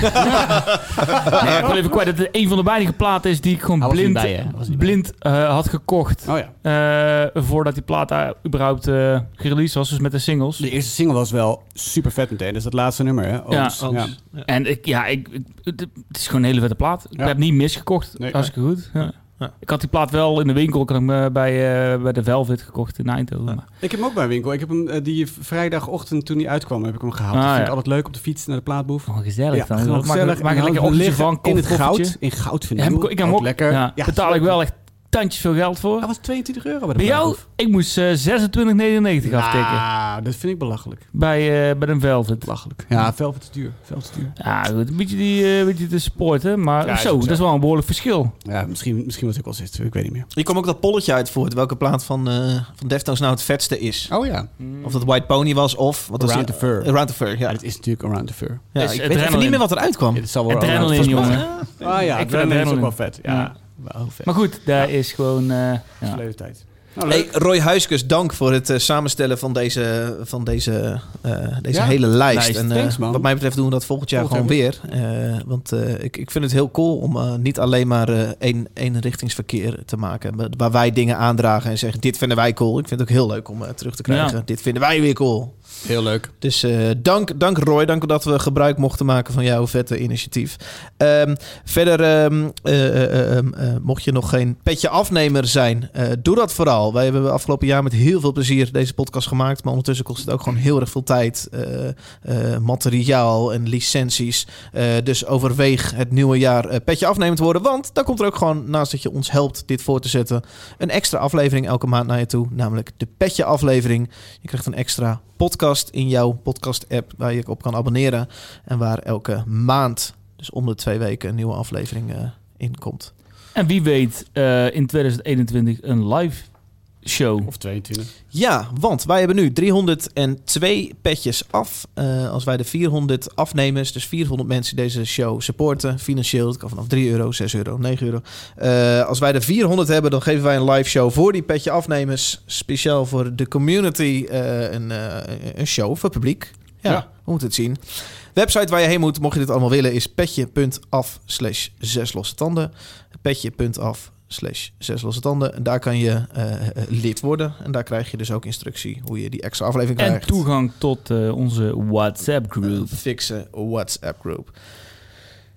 nee, ik wil even kwijt dat het een van de weinige platen is die ik gewoon blind, bij, blind eh, had gekocht. Oh ja. eh, voordat die plaat daar überhaupt eh gereleased was, dus met de singles. De eerste single was wel super vet meteen. Dat is het laatste nummer, hè? Ooms. Ja. ja. En ik, ja, ik, het is gewoon een hele vette plaat. Ik heb niet misgekocht. Nee. Hartstikke goed. Ja. Ja. Ik had die plaat wel in de winkel. Ik had hem bij, eh, bij de Velvet gekocht in Eindhoven. Ja. Ik heb hem ook bij een winkel. Ik heb hem eh, die vrijdagochtend toen hij uitkwam, heb ik hem gehaald. Ah, dat vind ja. ik altijd leuk op de fiets naar de plaatboef. Oh, gezellig Ja, dan. gewoon Maak- gezellig. Maak een lekker liggen van. in het goud. In goud vind Ja, ik. heb ik, ik heb hem ook. lekker. Ja, Ja, betaal ik wel echt tandjes veel geld voor. Hij was 22 euro bij de Bij jou, ik moest eh 26,99 aftikken. Ah, dat vind ik belachelijk. Bij, eh bij een Velvet. Belachelijk. Ja, Velvet is duur. Velvet is duur. Ja, goed, een beetje, die, eh, een beetje te supporten. Maar Ja, is zo, ook dat zo. is wel een behoorlijk verschil. Ja, misschien, misschien was ik wel 26, ik weet niet meer. Hier kwam ook dat polletje uit voort. Welke plaat van, eh van Deftones nou het vetste is. Oh ja. Of dat White Pony was of... Wat was Around die? the Fur. Around the Fur, ja. Ja, het is natuurlijk Around the Fur. ja Is ik weet Adrenaline. even niet meer wat eruit kwam. Ja, het zal wel Adrenaline, jongen. Ah ja, Ik vind Adrenaline is ook wel vet. Ja, Vet. Maar goed, daar is gewoon... eh, ja. Verleden tijd. Nou, Hey. Roy Huiskes, dank voor het eh, samenstellen van deze, van deze, eh, deze Ja, hele lijst. En, eh, Thanks, man. wat mij betreft doen we dat volgend jaar Volgend gewoon weer. Eh, want eh, ik, ik vind het heel cool om eh, niet alleen maar eh één, eenrichtingsverkeer te maken. Waar wij dingen aandragen en zeggen, dit vinden wij cool. Ik vind het ook heel leuk om eh, terug te krijgen. Ja. Dit vinden wij weer cool. Heel leuk. Dus eh, dank, dank Roy, dank dat we gebruik mochten maken van jouw vette initiatief. Ehm, verder, ehm, eh, eh, ehm, eh, mocht je nog geen petje afnemer zijn, doe dat vooral. Wij hebben afgelopen jaar met heel veel plezier deze podcast gemaakt, maar ondertussen kost het ook gewoon heel erg veel tijd, materiaal en licenties. Dus overweeg het nieuwe jaar petje afnemer te worden, want dan komt er ook gewoon, naast dat je ons helpt dit voor te zetten, een extra aflevering elke maand naar je toe, namelijk de petje aflevering. Je krijgt een extra podcast in jouw podcast-app waar je op kan abonneren. En waar elke maand, dus om de twee weken, een nieuwe aflevering eh, in komt. En wie weet eh, in 2021 een live show. Of 22. Ja, want wij hebben nu 302 petjes af. Eh, als wij de 400 afnemers, dus 400 mensen deze show supporten, financieel, dat kan vanaf 3 euro, 6 euro, 9 euro. Eh, als wij de 400 hebben, dan geven wij een live show voor die petje afnemers. Speciaal voor de community, eh, een, eh, een show voor publiek. Ja, Ja. we moeten het zien. Website waar je heen moet, mocht je dit allemaal willen, is petje.af slash zes losse tanden. Petje.af slash zes losse tanden. En daar kan je eh, eh, lid worden. En daar krijg je dus ook instructie hoe je die extra aflevering En krijgt. toegang tot eh, onze WhatsApp group. Een fikse WhatsApp groep.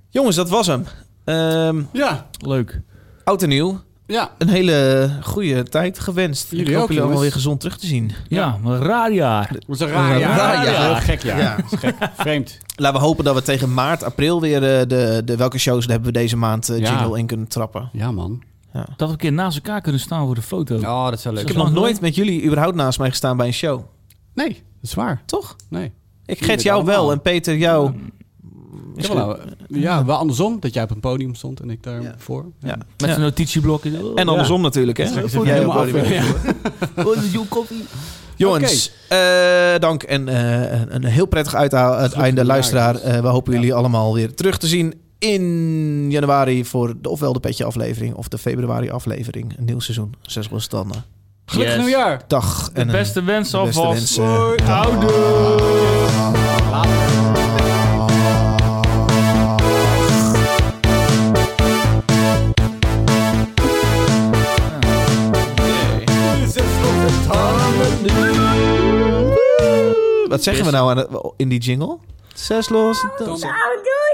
Jongens, dat was hem. Ehm, Ja, Leuk. oud en nieuw. ja. Een hele goede tijd gewenst. Jullie Ik hoop ook, jullie allemaal weer gezond terug te zien. Ja, maar raar jaar. Een raar jaar. raar jaar. Heel gek jaar. Ja. Gek. Vreemd. Laten we hopen dat we tegen maart, april weer eh, de, de welke shows hebben we deze maand eh, Ja. jingle in kunnen trappen. Ja, man. Dat we een keer naast elkaar kunnen staan voor de foto. Oh, dat zou leuk Ik heb nog nooit met jullie überhaupt naast mij gestaan bij een show. Nee, dat is waar. Toch? Nee. Ik Gert jou allemaal. wel en Peter jou. Ja, wel, nou, ja, wel andersom. Dat jij op een podium stond en ik daarvoor. Ja. Ja. Met Ja. een notitieblokken. En andersom natuurlijk, hè? Jij helemaal op podium. af, ja. Jongens, eh, dank en eh, een- heel prettig uiteinde luisteraar. Eh, we hopen Ja. jullie allemaal weer terug te zien in januari voor de, ofwel de Petje aflevering of de februari aflevering. Een nieuw seizoen, zes losse tanden. Gelukkig Yes. nieuwjaar. Dag De en een- beste wensen alvast. Hoi. Houdoe. Wat zeggen we nou aan in die jingle? Zes tanden. Dan- doei,